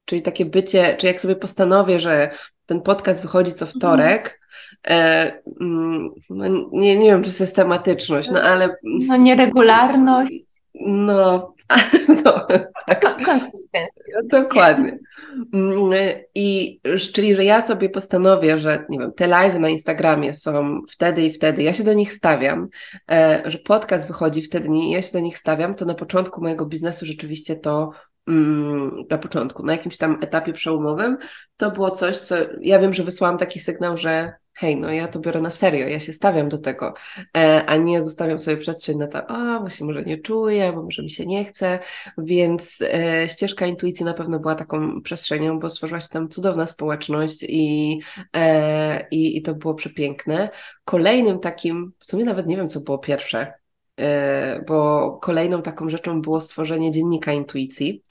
czyli takie bycie, czy jak sobie postanowię, że ten podcast wychodzi co wtorek, e, mm, no nie, nie wiem, czy systematyczność, no ale... No nieregularność. No, *laughs* no tak. Konsystencja. Dokładnie. Mm, I czyli, że ja sobie postanowię, że nie wiem, te live na Instagramie są wtedy i wtedy, ja się do nich stawiam, e, że podcast wychodzi wtedy i ja się do nich stawiam, to na początku mojego biznesu rzeczywiście to mm, na początku, na jakimś tam etapie przełomowym, to było coś, co ja wiem, że wysłałam taki sygnał, że hej, no ja to biorę na serio, ja się stawiam do tego, e, a nie zostawiam sobie przestrzeń na to, a się może nie czuję, bo może mi się nie chce, więc e, ścieżka intuicji na pewno była taką przestrzenią, bo stworzyła się tam cudowna społeczność i, e, i, i to było przepiękne. Kolejnym takim, w sumie nawet nie wiem, co było pierwsze, bo kolejną taką rzeczą było stworzenie dziennika intuicji.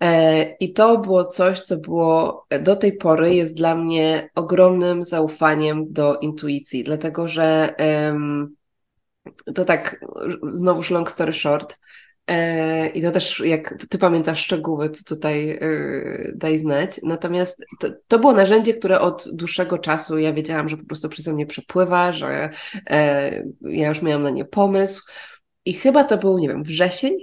E, I to było coś, co było do tej pory jest dla mnie ogromnym zaufaniem do intuicji, dlatego że to tak, znowuż long story short, e, i to też, jak ty pamiętasz szczegóły, to tutaj e, daj znać. Natomiast to, to, było narzędzie, które od dłuższego czasu ja wiedziałam, że po prostu przeze mnie przepływa, że ja już miałam na nie pomysł. I chyba to był, nie wiem, wrzesień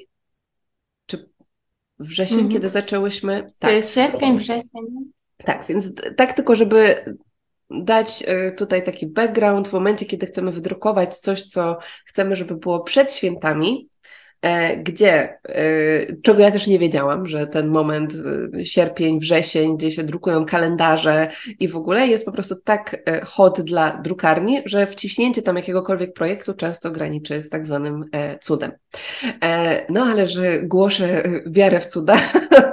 wrzesień, -hmm. kiedy zaczęłyśmy. Tak. Sierpień, wrzesień. Tak, więc tak tylko, żeby dać e, tutaj taki background w momencie, kiedy chcemy wydrukować coś, co chcemy, żeby było przed świętami, gdzie, e, czego ja też nie wiedziałam, że ten moment e, sierpień, wrzesień, gdzie się drukują kalendarze i w ogóle jest po prostu tak hot dla drukarni, że wciśnięcie tam jakiegokolwiek projektu często graniczy z tak zwanym cudem. No ale że głoszę wiarę w cuda,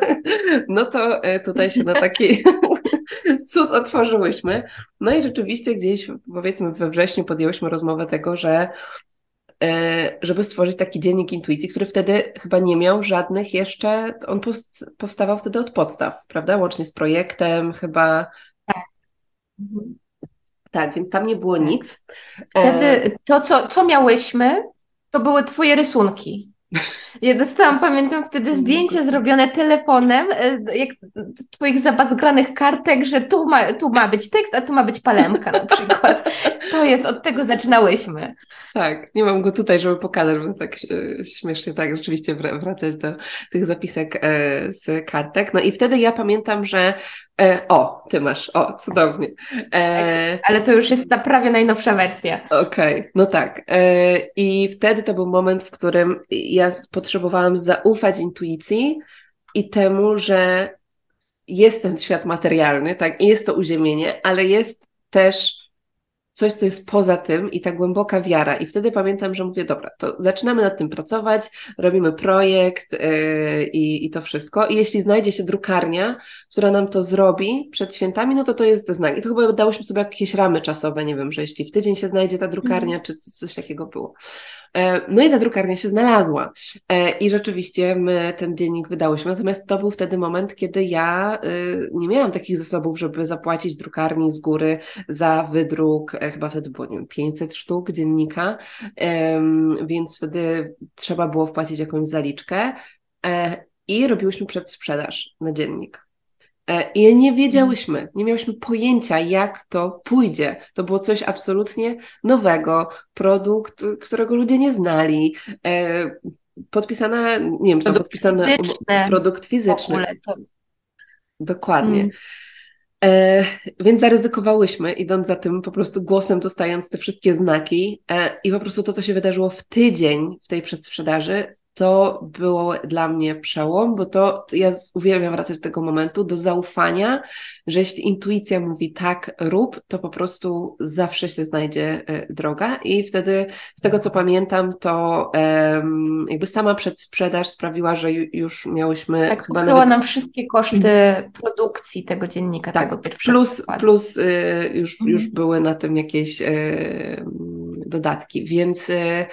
*laughs* no to tutaj się na taki *laughs* cud otworzyłyśmy. No i rzeczywiście gdzieś powiedzmy we wrześniu podjęłyśmy rozmowę tego, że E, żeby stworzyć taki dziennik intuicji, który wtedy chyba nie miał żadnych jeszcze, on powstawał wtedy od podstaw, prawda? Łącznie z projektem chyba. Tak. Tak, więc tam nie było tak. nic. Wtedy e, to, co, co miałyśmy, to były Twoje rysunki. Ja dostałam, pamiętam wtedy zdjęcie zrobione telefonem, e, jak z twoich zabazgranych kartek, że tu ma, tu ma być tekst, a tu ma być palemka na przykład. To jest, od tego zaczynałyśmy. Tak, nie mam go tutaj, żeby pokazać, bo tak śmiesznie tak rzeczywiście wracać do tych zapisek e, z kartek. No i wtedy ja pamiętam, że e, o, ty masz, o, cudownie. E, tak, ale to już jest ta prawie najnowsza wersja. Okej, okay, no tak. E, I wtedy to był moment, w którym ja potrzebowałam zaufać intuicji i temu, że jest ten świat materialny, tak, i jest to uziemienie, ale jest też coś, co jest poza tym i ta głęboka wiara. I wtedy pamiętam, że mówię, dobra, to zaczynamy nad tym pracować, robimy projekt yy, i, i to wszystko. I jeśli znajdzie się drukarnia, która nam to zrobi przed świętami, no to to jest znak. I to chyba dałyśmy sobie jakieś ramy czasowe, nie wiem, że jeśli w tydzień się znajdzie ta drukarnia, mm. czy coś takiego było. E, no i ta drukarnia się znalazła e, i rzeczywiście my ten dziennik wydałyśmy. Natomiast to był wtedy moment, kiedy ja y, nie miałam takich zasobów, żeby zapłacić drukarni z góry za wydruk. E, chyba wtedy było, nie wiem, 500 sztuk dziennika, więc wtedy trzeba było wpłacić jakąś zaliczkę i robiłyśmy przedsprzedaż na dziennik. I nie wiedziałyśmy, nie miałyśmy pojęcia, jak to pójdzie. To było coś absolutnie nowego, produkt, którego ludzie nie znali. E, podpisana, nie wiem, czy to fizyczny. produkt fizyczny. To... Dokładnie. Hmm. E, więc zaryzykowałyśmy, idąc za tym po prostu głosem, dostając te wszystkie znaki. E, I po prostu to, co się wydarzyło w tydzień w tej przedsprzedaży, to było dla mnie przełom, bo to ja uwielbiam wracać do tego momentu, do zaufania, że jeśli intuicja mówi tak, rób, to po prostu zawsze się znajdzie e, droga. I wtedy, z tego co pamiętam, to um, jakby sama przedsprzedaż sprawiła, że już miałyśmy. Tak, chyba nawet... nam wszystkie koszty produkcji tego dziennika, tak, tego pierwszego. Plus, plus y, już, mhm. już były na tym jakieś y, dodatki. Więc, y,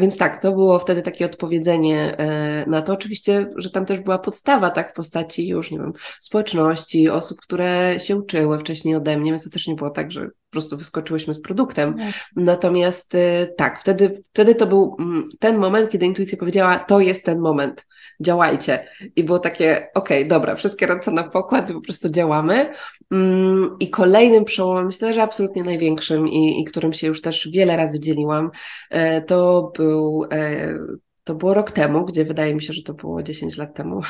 więc tak, to było wtedy takie odpowiedzenie E, na to. Oczywiście, że tam też była podstawa, tak, w postaci już, nie wiem, społeczności, osób, które się uczyły wcześniej ode mnie, więc to też nie było tak, że po prostu wyskoczyłyśmy z produktem. Tak. Natomiast y, tak, wtedy, wtedy to był mm, ten moment, kiedy intuicja powiedziała, to jest ten moment, działajcie. I było takie, okej, okay, dobra, wszystkie ręce na pokład i po prostu działamy. Mm, I kolejnym przełomem, myślę, że absolutnie największym i, i którym się już też wiele razy dzieliłam, e, to był e, to było rok temu, gdzie wydaje mi się, że to było 10 lat temu.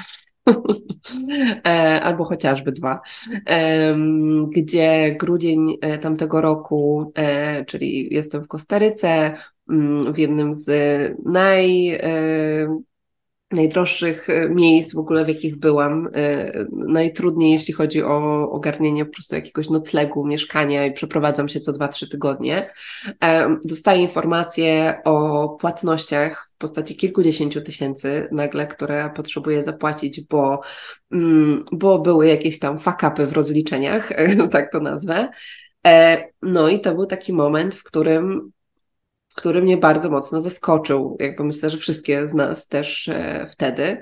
*laughs* E, albo chociażby dwa, gdzie grudzień e, tamtego roku, e, czyli jestem w Kostaryce, mm, w jednym z naj najdroższych miejsc w ogóle, w jakich byłam. Najtrudniej, jeśli chodzi o ogarnienie po prostu jakiegoś noclegu, mieszkania i przeprowadzam się co dwa, trzy tygodnie. Dostaję informacje o płatnościach w postaci kilkudziesięciu tysięcy nagle, które potrzebuję zapłacić, bo, mm, bo były jakieś tam fakapy w rozliczeniach, *laughs* tak to nazwę. No i to był taki moment, w którym który mnie bardzo mocno zaskoczył. Jakby myślę, że wszystkie z nas też e, wtedy.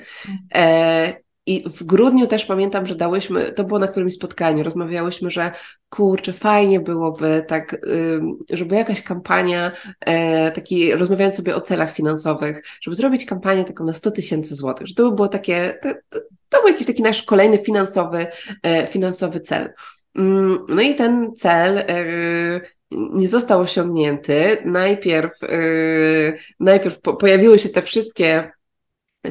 I w grudniu też pamiętam, że dałyśmy, to było na którymś spotkaniu, rozmawiałyśmy, że kurczę, fajnie byłoby tak, żeby jakaś kampania, e, taki, rozmawiając sobie o celach finansowych, żeby zrobić kampanię taką na 100 tysięcy złotych, że to by było takie, to, to był jakiś taki nasz kolejny finansowy, e, finansowy cel. Mm, no i ten cel e, nie został osiągnięty. Najpierw, najpierw po, pojawiły się te wszystkie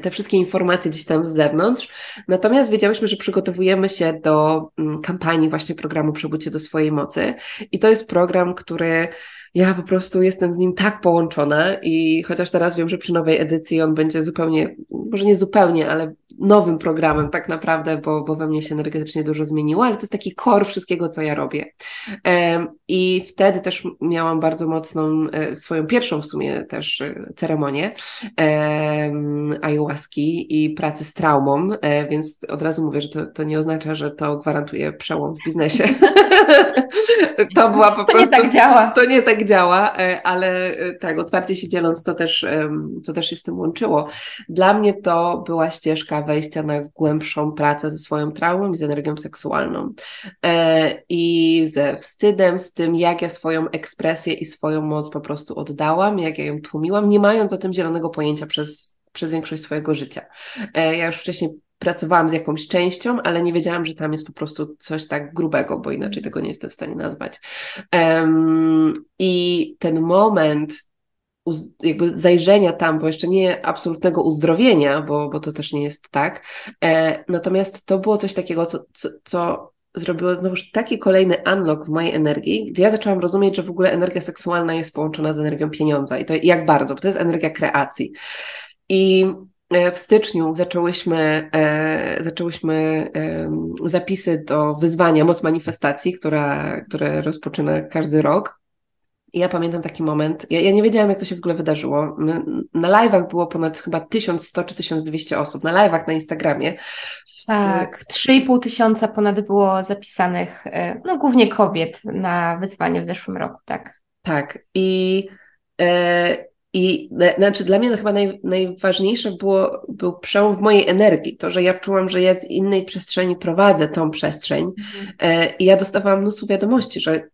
te wszystkie informacje gdzieś tam z zewnątrz. Natomiast wiedziałyśmy, że przygotowujemy się do mm, kampanii właśnie programu Przebudźcie do swojej mocy. I to jest program, który ja po prostu jestem z nim tak połączona i chociaż teraz wiem, że przy nowej edycji on będzie zupełnie, może nie zupełnie, ale nowym programem tak naprawdę, bo, bo we mnie się energetycznie dużo zmieniło, ale to jest taki core wszystkiego, co ja robię. I wtedy też miałam bardzo mocną, e, swoją pierwszą w sumie też e, ceremonię ayahuaski i pracy z traumą, e, więc od razu mówię, że to, to nie oznacza, że to gwarantuje przełom w biznesie. *laughs* to była po to prostu... To nie tak działa. To nie tak działa, ale tak, otwarcie się dzieląc, to też, co też się z tym łączyło. Dla mnie to była ścieżka wejścia na głębszą pracę ze swoją traumą i z energią seksualną. E, I ze wstydem, z tym, jak ja swoją ekspresję i swoją moc po prostu oddałam, jak ja ją tłumiłam, nie mając o tym zielonego pojęcia przez, przez większość swojego życia. E, ja już wcześniej pracowałam z jakąś częścią, ale nie wiedziałam, że tam jest po prostu coś tak grubego, bo inaczej tego nie jestem w stanie nazwać. Um, I ten moment jakby zajrzenia tam, bo jeszcze nie absolutnego uzdrowienia, bo, bo to też nie jest tak. E, natomiast to było coś takiego, co, co, co zrobiło znowuż taki kolejny unlock w mojej energii, gdzie ja zaczęłam rozumieć, że w ogóle energia seksualna jest połączona z energią pieniądza i to jak bardzo, bo to jest energia kreacji. I w styczniu zaczęłyśmy, e, zaczęłyśmy e, zapisy do wyzwania Moc Manifestacji, która, które rozpoczyna każdy rok. I ja pamiętam taki moment, ja, ja, nie wiedziałam, jak to się w ogóle wydarzyło. Na live'ach było ponad chyba 1100 czy 1200 osób, na live'ach na Instagramie. Tak, 3,5 tysiąca ponad było zapisanych, e, no głównie kobiet na wyzwanie w zeszłym roku, tak. Tak, i, e, i znaczy dla mnie chyba naj, najważniejsze było, był przełom w mojej energii, to, że ja czułam, że ja z innej przestrzeni prowadzę tą przestrzeń mhm. e, i ja dostawałam mnóstwo wiadomości, że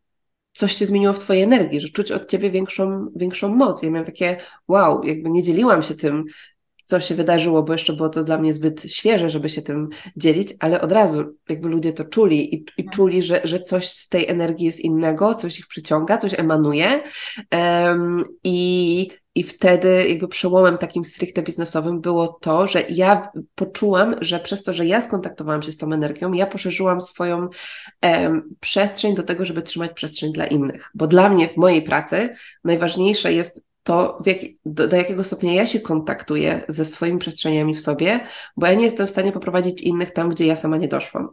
coś się zmieniło w Twojej energii, że czuć od Ciebie większą, większą moc. Ja miałam takie, wow, jakby nie dzieliłam się tym, co się wydarzyło, bo jeszcze było to dla mnie zbyt świeże, żeby się tym dzielić, ale od razu jakby ludzie to czuli i, i tak. czuli, że, że coś z tej energii jest innego, coś ich przyciąga, coś emanuje. Um, I i wtedy jakby przełomem takim stricte biznesowym było to, że ja poczułam, że przez to, że ja skontaktowałam się z tą energią, ja poszerzyłam swoją em, przestrzeń do tego, żeby trzymać przestrzeń dla innych. Bo dla mnie w mojej pracy najważniejsze jest to, jak, do, do, jakiego stopnia ja się kontaktuję ze swoimi przestrzeniami w sobie, bo ja nie jestem w stanie poprowadzić innych tam, gdzie ja sama nie doszłam.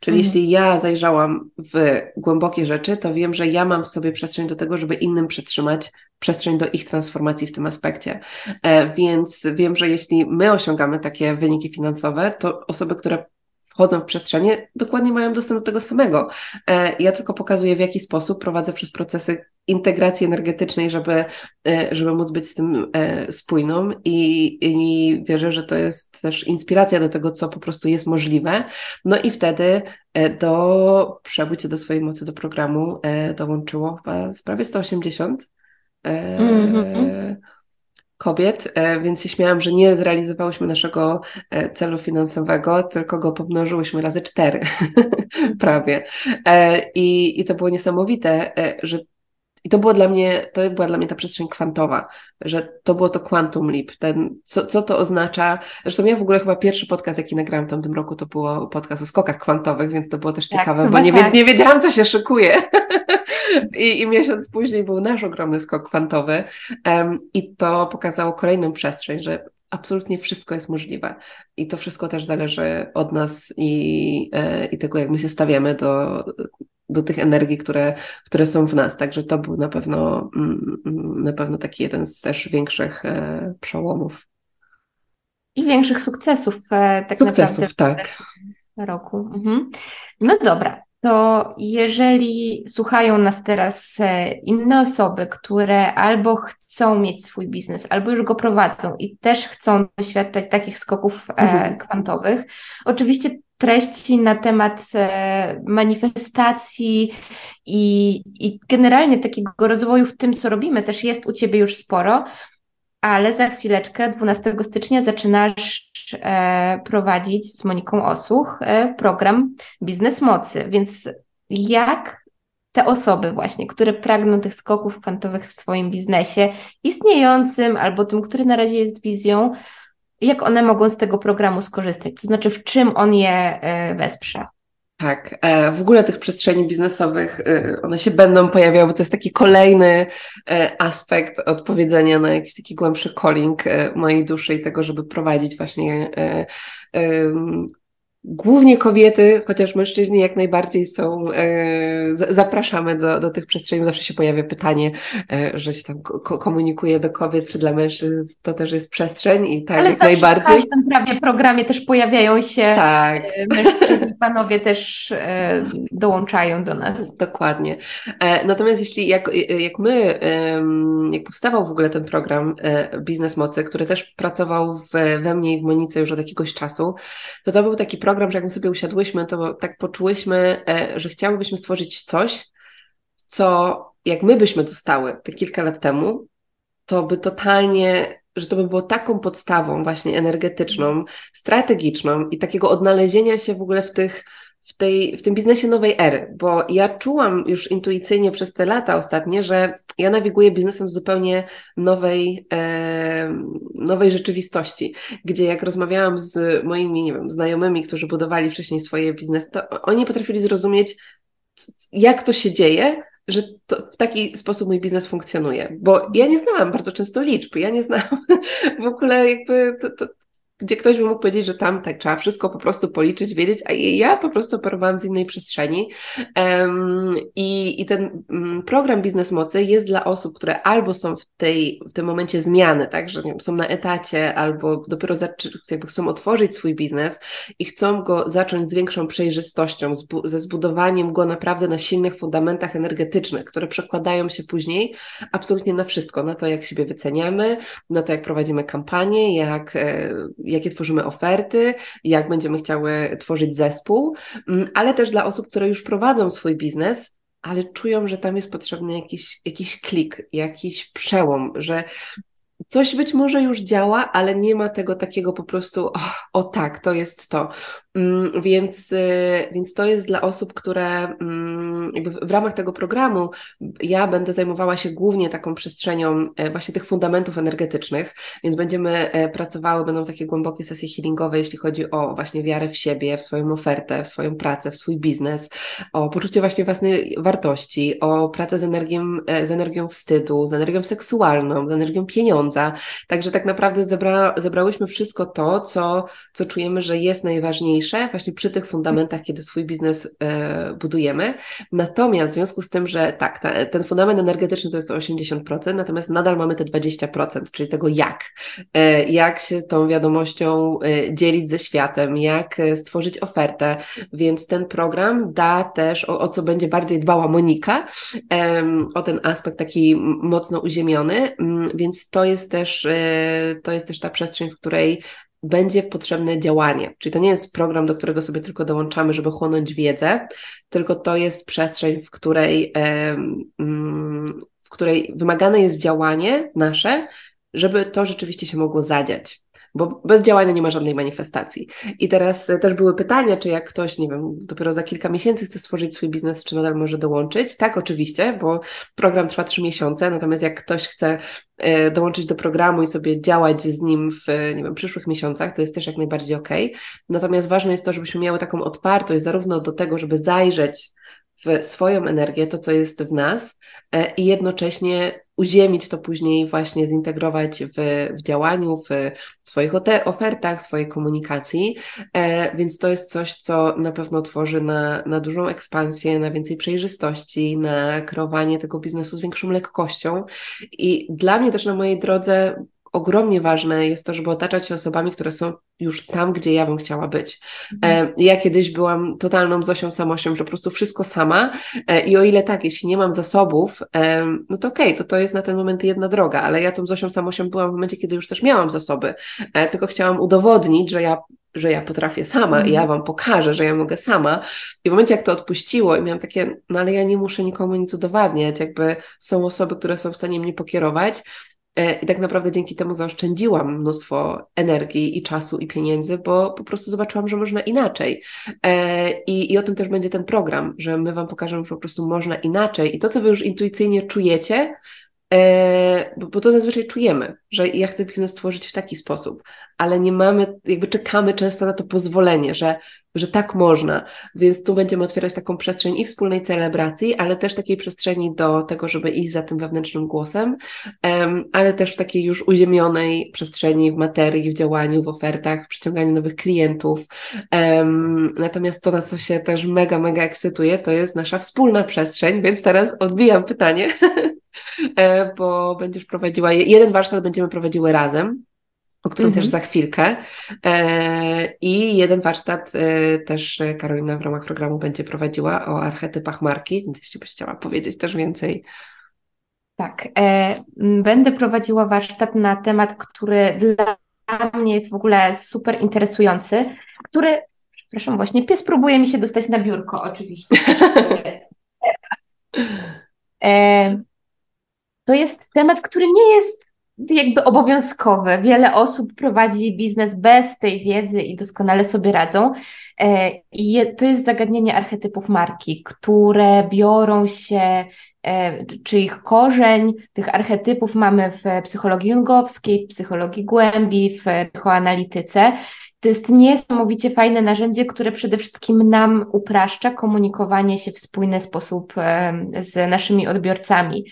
Czyli mhm. jeśli ja zajrzałam w głębokie rzeczy, to wiem, że ja mam w sobie przestrzeń do tego, żeby innym przetrzymać przestrzeń do ich transformacji w tym aspekcie. E, więc wiem, że jeśli my osiągamy takie wyniki finansowe, to osoby, które wchodzą w przestrzenie, dokładnie mają dostęp do tego samego. E, ja tylko pokazuję, w jaki sposób prowadzę przez procesy integracji energetycznej, żeby, e, żeby móc być z tym e, spójną i, i wierzę, że to jest też inspiracja do tego, co po prostu jest możliwe. No i wtedy do przebycia do swojej mocy do programu dołączyło chyba prawie 180 mm -hmm kobiet, e, więc się śmiałam, że nie zrealizowałyśmy naszego e, celu finansowego, tylko go pomnożyłyśmy razy cztery, *laughs* prawie. E, I, I to było niesamowite, że i to było dla mnie, to była dla mnie ta przestrzeń kwantowa, że to było to quantum leap. Ten, co, co to oznacza? Zresztą ja w ogóle chyba pierwszy podcast, jaki nagrałam w tamtym roku, to było podcast o skokach kwantowych, więc to było też tak, ciekawe, bo nie, tak. nie wiedziałam, co się szykuje. *laughs* I, I miesiąc później był nasz ogromny skok kwantowy. Um, I to pokazało kolejną przestrzeń, że absolutnie wszystko jest możliwe. I to wszystko też zależy od nas i, e, i tego, jak my się stawiamy do, do tych energii, które, które są w nas. Także to był na pewno, mm, mm, na pewno taki jeden z też większych e, przełomów. I większych sukcesów e, tak sukcesów, naprawdę tak. roku. Mhm. No dobra, to jeżeli słuchają nas teraz e, inne osoby, które albo chcą mieć swój biznes, albo już go prowadzą i też chcą doświadczać takich skoków mhm. kwantowych, oczywiście treści na temat e, manifestacji i, i generalnie takiego rozwoju w tym, co robimy, też jest u Ciebie już sporo, ale za chwileczkę, 12 stycznia, zaczynasz e, prowadzić z Moniką Osuch e, program Biznes Mocy. Więc jak te osoby właśnie, które pragną tych skoków kwantowych w swoim biznesie istniejącym albo tym, który na razie jest wizją, jak one mogą z tego programu skorzystać? To znaczy, w czym on je e, wesprze? Tak, e, w ogóle tych przestrzeni biznesowych, e, one się będą pojawiały, bo to jest taki kolejny aspekt odpowiedzenia na jakiś taki głębszy calling mojej duszy i tego, żeby prowadzić właśnie Głównie kobiety, chociaż mężczyźni jak najbardziej są, e, zapraszamy do, do tych przestrzeni. Zawsze się pojawia pytanie, e, że się tam ko komunikuje do kobiet, czy dla mężczyzn to też jest przestrzeń i tak Ale jak najbardziej. w każdym prawie programie też pojawiają się tak. e, mężczyźni, panowie też dołączają do nas. Dokładnie. Natomiast jeśli jak, jak my, jak powstawał w ogóle ten program Biznes Mocy, który też pracował w, we mnie i w Monice już od jakiegoś czasu, to to był taki program, program, że jak my sobie usiadłyśmy, to tak poczułyśmy, e, że chciałybyśmy stworzyć coś, co jak my byśmy dostały te kilka lat temu, to by totalnie, że to by było taką podstawą właśnie energetyczną, strategiczną i takiego odnalezienia się w ogóle w tych w, tej, w tym biznesie nowej ery, bo ja czułam już intuicyjnie przez te lata ostatnie, że ja nawiguję biznesem z zupełnie nowej, e, nowej rzeczywistości, gdzie jak rozmawiałam z moimi, nie wiem, znajomymi, którzy budowali wcześniej swoje biznesy, to oni potrafili zrozumieć, jak to się dzieje, że w taki sposób mój biznes funkcjonuje. Bo ja nie znałam bardzo często liczb, ja nie znałam *laughs* w ogóle jakby gdzie ktoś by mógł powiedzieć, że tam tak trzeba wszystko po prostu policzyć, wiedzieć, a ja po prostu operowałam z innej przestrzeni. Um, i, I ten um, program Biznes Mocy jest dla osób, które albo są w, tej, w tym momencie zmiany, tak, że wiem, są na etacie, albo dopiero jakby chcą otworzyć swój biznes i chcą go zacząć z większą przejrzystością, ze zbudowaniem go naprawdę na silnych fundamentach energetycznych, które przekładają się później absolutnie na wszystko, na to, jak siebie wyceniamy, na to, jak prowadzimy kampanię, jak e, jakie tworzymy oferty, jak będziemy chciały tworzyć zespół, mm, ale też dla osób, które już prowadzą swój biznes, ale czują, że tam jest potrzebny jakiś, jakiś klik, jakiś przełom, że coś być może już działa, ale nie ma tego takiego po prostu, o, o tak, to jest to. Mm, więc, y, więc to jest dla osób, które mm, w ramach tego programu ja będę zajmowała się głównie taką przestrzenią e, właśnie tych fundamentów energetycznych, więc będziemy e, pracowały, będą takie głębokie sesje healingowe, jeśli chodzi o właśnie wiarę w siebie, w swoją ofertę, w swoją pracę, w swój biznes, o poczucie właśnie własnej wartości, o pracę z energią, e, z energią wstydu, z energią seksualną, z energią pieniądza. Także tak naprawdę zebra, zebrałyśmy wszystko to, co, co czujemy, że jest najważniejsze najważniejsze właśnie przy tych fundamentach, kiedy swój biznes e, budujemy. Natomiast w związku z tym, że tak, ta, ten fundament energetyczny to jest 80%, natomiast nadal mamy te 20%, czyli tego jak. E, jak się tą wiadomością e, dzielić ze światem, jak e, stworzyć ofertę, więc ten program da też, o, o co będzie bardziej dbała Monika, o ten aspekt taki mocno uziemiony, więc to jest też, e, to jest też ta przestrzeń, w której będzie potrzebne działanie. Czyli to nie jest program, do którego sobie tylko dołączamy, żeby chłonąć wiedzę, tylko to jest przestrzeń, w której, mm, w której wymagane jest działanie nasze, żeby to rzeczywiście się mogło zadziać bo bez działania nie ma żadnej manifestacji. I teraz e, też były pytania, czy jak ktoś, nie wiem, dopiero za kilka miesięcy chce stworzyć swój biznes, czy nadal może dołączyć? Tak, oczywiście, bo program trwa trzy miesiące, natomiast jak ktoś chce e, dołączyć do programu i sobie działać z nim w, nie wiem, przyszłych miesiącach, to jest też jak najbardziej ok. Natomiast ważne jest to, żebyśmy miały taką otwartość zarówno do tego, żeby zajrzeć w swoją energię, to co jest w nas e, i jednocześnie uziemić to później, właśnie zintegrować w, w działaniu, w swoich ofertach, swojej komunikacji. E, więc to jest coś, co na pewno tworzy na, na dużą ekspansję, na więcej przejrzystości, na kreowanie tego biznesu z większą lekkością. I dla mnie też na mojej drodze ogromnie ważne jest to, żeby otaczać się osobami, które są już tam, gdzie ja bym chciała być. Mhm. E, ja kiedyś byłam totalną Zosią Samosią, że po prostu wszystko sama e, i o ile tak, jeśli nie mam zasobów, e, no to okej, okay, to to jest na ten moment jedna droga, ale ja tą Zosią Samosią byłam w momencie, kiedy już też miałam zasoby, tylko chciałam udowodnić, że ja że ja potrafię sama i ja mhm. Wam pokażę, że ja mogę sama. I w momencie, jak to odpuściło i miałam takie, no ale ja nie muszę nikomu nic udowadniać, jakby są osoby, które są w stanie mnie pokierować, I tak naprawdę dzięki temu zaoszczędziłam mnóstwo energii i czasu i pieniędzy, bo po prostu zobaczyłam, że można inaczej. E, I, I o tym też będzie ten program, że my Wam pokażemy, że po prostu można inaczej. I to, co Wy już intuicyjnie czujecie, e, bo, bo to zazwyczaj czujemy, że ja chcę biznes stworzyć w taki sposób, ale nie mamy, jakby czekamy często na to pozwolenie, że że tak można. Więc tu będziemy otwierać taką przestrzeń i wspólnej celebracji, ale też takiej przestrzeni do tego, żeby iść za tym wewnętrznym głosem, um, ale też w takiej już uziemionej przestrzeni w materii, w działaniu, w ofertach, w przyciąganiu nowych klientów. Um, natomiast to, na co się też mega, mega ekscytuje, to jest nasza wspólna przestrzeń, więc teraz odbijam pytanie, *laughs* e, bo będziesz prowadziła, jeden warsztat będziemy prowadziły razem, o którym też mhm. za chwilkę. E, I jeden warsztat e, też Karolina w ramach programu będzie prowadziła o archetypach marki, więc jeśli byś chciała powiedzieć też więcej. Tak, e, będę prowadziła warsztat na temat, który dla mnie jest w ogóle super interesujący, który, przepraszam, właśnie pies próbuje mi się dostać na biurko, oczywiście. *laughs* to jest temat, który nie jest jakby obowiązkowe. Wiele osób prowadzi biznes bez tej wiedzy i doskonale sobie radzą. E, I to jest zagadnienie archetypów marki, które biorą się, e, czy ich korzeń tych archetypów mamy w psychologii jungowskiej, w psychologii głębi, w psychoanalityce. To jest niesamowicie fajne narzędzie, które przede wszystkim nam upraszcza komunikowanie się w spójny sposób e, z naszymi odbiorcami.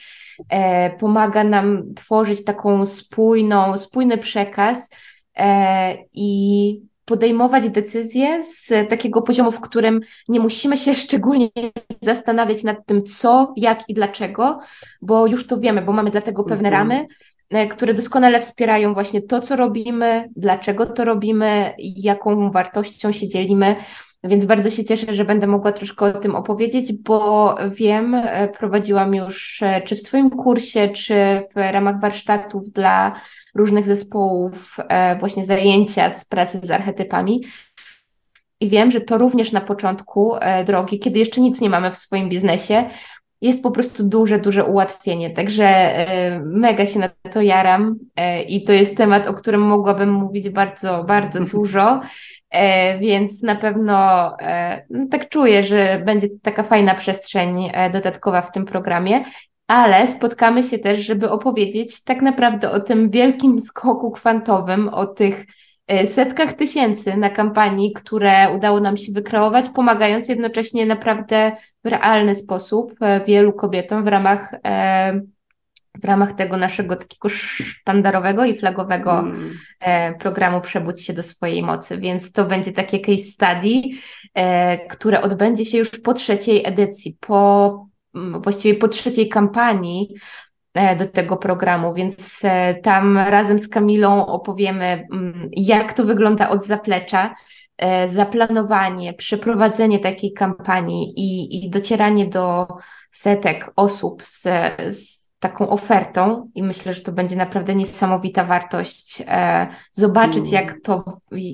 E, pomaga nam tworzyć taką spójną, spójny przekaz e, i podejmować decyzje z takiego poziomu, w którym nie musimy się *laughs* szczególnie zastanawiać nad tym, co, jak i dlaczego, bo już to wiemy, bo mamy dlatego pewne mhm. ramy, e, które doskonale wspierają właśnie to, co robimy, dlaczego to robimy, jaką wartością się dzielimy. Więc bardzo się cieszę, że będę mogła troszkę o tym opowiedzieć, bo wiem, e, prowadziłam już e, czy w swoim kursie, czy w ramach warsztatów dla różnych zespołów e, właśnie zajęcia z pracy z archetypami. I wiem, że to również na początku drogi, kiedy jeszcze nic nie mamy w swoim biznesie, jest po prostu duże, duże ułatwienie. Także mega się na to jaram i to jest temat, o którym mogłabym mówić bardzo, bardzo *laughs* dużo. E, więc na pewno e, no, tak czuję, że będzie taka fajna przestrzeń e, dodatkowa w tym programie. Ale spotkamy się też, żeby opowiedzieć tak naprawdę o tym wielkim skoku kwantowym, o tych setkach tysięcy na kampanii, które udało nam się wykreować, pomagając jednocześnie naprawdę w realny sposób wielu kobietom w ramach w ramach tego naszego takiego sztandarowego i flagowego mm. e, programu Przebudź się do swojej mocy. Więc to będzie takie case study, e, które odbędzie się już po trzeciej edycji, po właściwie po trzeciej kampanii e, do tego programu, więc tam razem z Kamilą opowiemy, jak to wygląda od zaplecza, zaplanowanie, przeprowadzenie takiej kampanii i, i docieranie do setek osób z, z taką ofertą i myślę, że to będzie naprawdę niesamowita wartość e, zobaczyć, mm. jak to,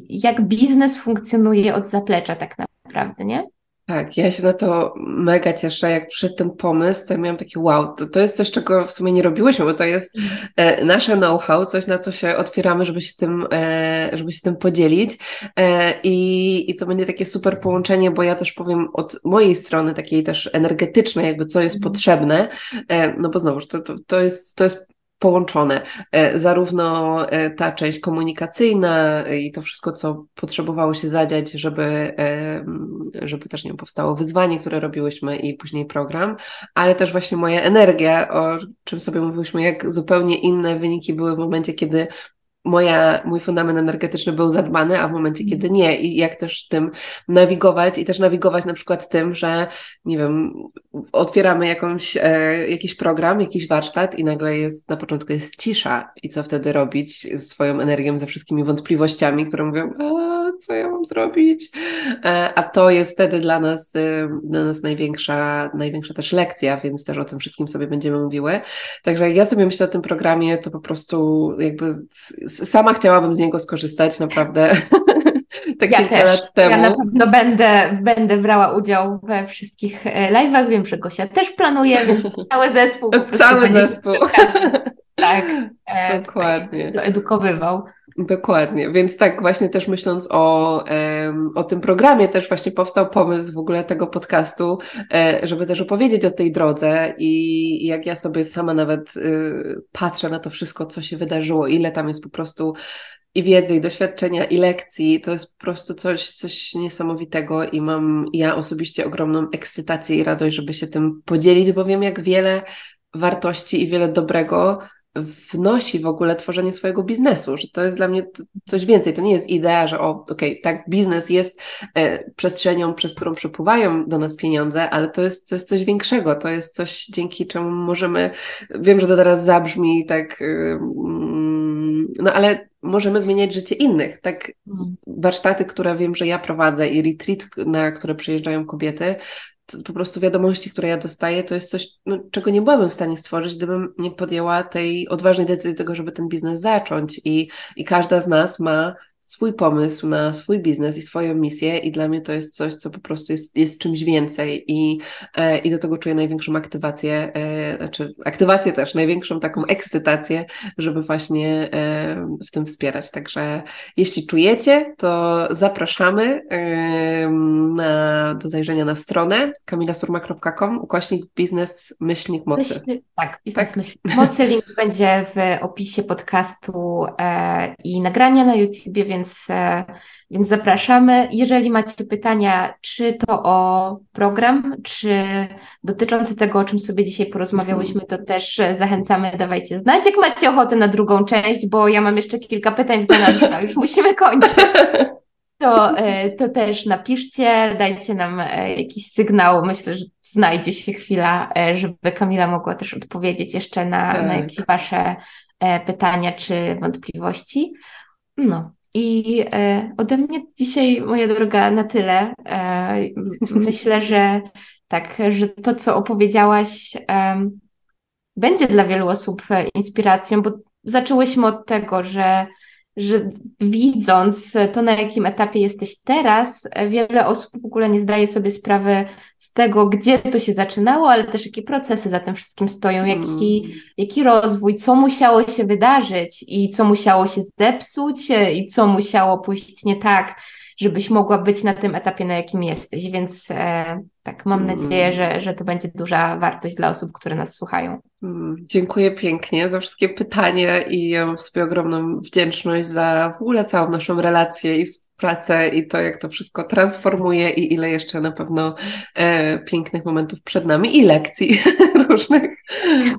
jak biznes funkcjonuje od zaplecza tak naprawdę, nie? Tak, ja się na to mega cieszę. Jak przyszedł ten pomysł, to ja miałam takie wow, to, to jest coś, czego w sumie nie robiłyśmy, bo to jest e, nasze know-how, coś na co się otwieramy, żeby się tym, e, żeby się tym podzielić. E, i, I to będzie takie super połączenie, bo ja też powiem od mojej strony, takiej też energetycznej, jakby co jest mhm. potrzebne. E, no bo znowuż, to, to, to, jest, to jest połączone. E, zarówno e, ta część komunikacyjna i to wszystko, co potrzebowało się zadziać, żeby, e, żeby też nie powstało wyzwanie, które robiłyśmy i później program, ale też właśnie moja energia, o czym sobie mówiłyśmy, jak zupełnie inne wyniki były w momencie, kiedy moja, mój fundament energetyczny był zadbany, a w momencie, kiedy nie. I jak też tym nawigować i też nawigować na przykład tym, że nie wiem, otwieramy jakąś, e, jakiś program, jakiś warsztat i nagle jest, na początku jest cisza i co wtedy robić ze swoją energią, ze wszystkimi wątpliwościami, które mówią, a co ja mam zrobić? E, a to jest wtedy dla nas, e, dla nas największa, największa też lekcja, więc też o tym wszystkim sobie będziemy mówiły. Także jak ja sobie myślę o tym programie, to po prostu jakby sama chciałabym z niego skorzystać, naprawdę. *laughs* tak ja też. Ja na pewno będę, będę brała udział we wszystkich e, live'ach. Wiem, że Gosia też planuje, więc *laughs* cały zespół. cały zespół. Tak. E, Dokładnie. Edukowywał. Dokładnie, więc tak właśnie też myśląc o, o tym programie, też właśnie powstał pomysł w ogóle tego podcastu, e, żeby też opowiedzieć o tej drodze i jak ja sobie sama nawet y, patrzę na to wszystko, co się wydarzyło, ile tam jest po prostu i wiedzy, i doświadczenia, i lekcji, to jest po prostu coś, coś niesamowitego i mam ja osobiście ogromną ekscytację i radość, żeby się tym podzielić, bo wiem, jak wiele wartości i wiele dobrego wnosi w ogóle tworzenie swojego biznesu, że to jest dla mnie coś więcej. To nie jest idea, że o, okej, okay, tak, biznes jest e, przestrzenią, przez którą przepływają do nas pieniądze, ale to jest, to jest coś większego, to jest coś, dzięki czemu możemy, wiem, że to teraz zabrzmi tak, y, no ale możemy zmieniać życie innych. Tak, mhm. warsztaty, które wiem, że ja prowadzę i retreat, na które przyjeżdżają kobiety, po prostu wiadomości, które ja dostaję, to jest coś, no, czego nie byłabym w stanie stworzyć, gdybym nie podjęła tej odważnej decyzji tego, żeby ten biznes zacząć. I, i każda z nas ma swój pomysł na swój biznes i swoją misję i dla mnie to jest coś, co po prostu jest, jest czymś więcej i, e, i do tego czuję największą aktywację, e, znaczy aktywację też, największą taką ekscytację, żeby właśnie e, w tym wspierać. Także jeśli czujecie, to zapraszamy na, do zajrzenia na stronę kamilasurma.com ukośnik biznes myślnik mocy. Myśl, tak, biznes tak? myślnik mocy. Link będzie w opisie podcastu e, i nagrania na YouTubie, więc więc, e, więc zapraszamy. Jeżeli macie pytania, czy to o program, czy dotyczący tego, o czym sobie dzisiaj porozmawiałyśmy, to też zachęcamy, dawajcie znać, jak macie ochotę na drugą część, bo ja mam jeszcze kilka pytań w zanadrzu, już musimy kończyć. *laughs* To, e, to też napiszcie, dajcie nam e, jakiś sygnał. Myślę, że znajdzie się chwila, żeby Kamila mogła też odpowiedzieć jeszcze na, tak. na jakieś Wasze pytania czy wątpliwości. No, i e, ode mnie dzisiaj, moja droga, na tyle. E, myślę, że tak, że to, co opowiedziałaś, e, będzie dla wielu osób inspiracją, bo zaczęłyśmy od tego, że że widząc to, na jakim etapie jesteś teraz, wiele osób w ogóle nie zdaje sobie sprawy tego, gdzie to się zaczynało, ale też jakie procesy za tym wszystkim stoją, jaki, mm. jaki rozwój, co musiało się wydarzyć i co musiało się zepsuć i co musiało pójść nie tak, żebyś mogła być na tym etapie, na jakim jesteś. Więc e, tak, mam mm. nadzieję, że, że to będzie duża wartość dla osób, które nas słuchają. Mm, dziękuję pięknie za wszystkie pytania i ja mam w sobie ogromną wdzięczność za w ogóle całą naszą relację i pracę i to, jak to wszystko transformuje i ile jeszcze na pewno e, pięknych momentów przed nami i lekcji *laughs* różnych,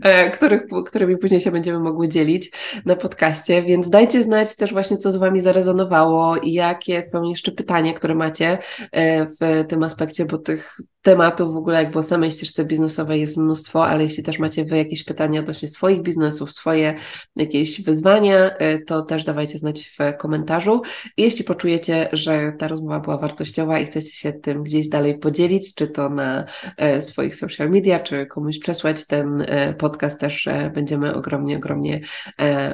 e, których, którymi później się będziemy mogły dzielić na podcaście, więc dajcie znać też właśnie, co z Wami zarezonowało i jakie są jeszcze pytania, które macie e, w tym aspekcie, bo tych tematów w ogóle jak o samej ścieżce biznesowej jest mnóstwo, ale jeśli też macie Wy jakieś pytania odnośnie swoich biznesów, swoje jakieś wyzwania, y, to też dawajcie znać w komentarzu. Jeśli poczujecie, że ta rozmowa była wartościowa i chcecie się tym gdzieś dalej podzielić, czy to na e, swoich social media, czy komuś przesłać ten e, podcast, też e, będziemy ogromnie, ogromnie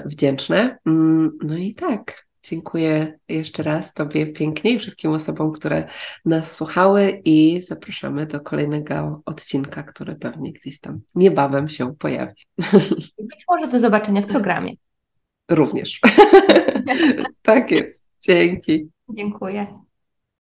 wdzięczne. Mm, no i tak. Dziękuję jeszcze raz Tobie pięknie i wszystkim osobom, które nas słuchały i zapraszamy do kolejnego odcinka, który pewnie gdzieś tam niebawem się pojawi. Być może do zobaczenia w programie. Również. *laughs* tak jest. Dzięki. Dziękuję.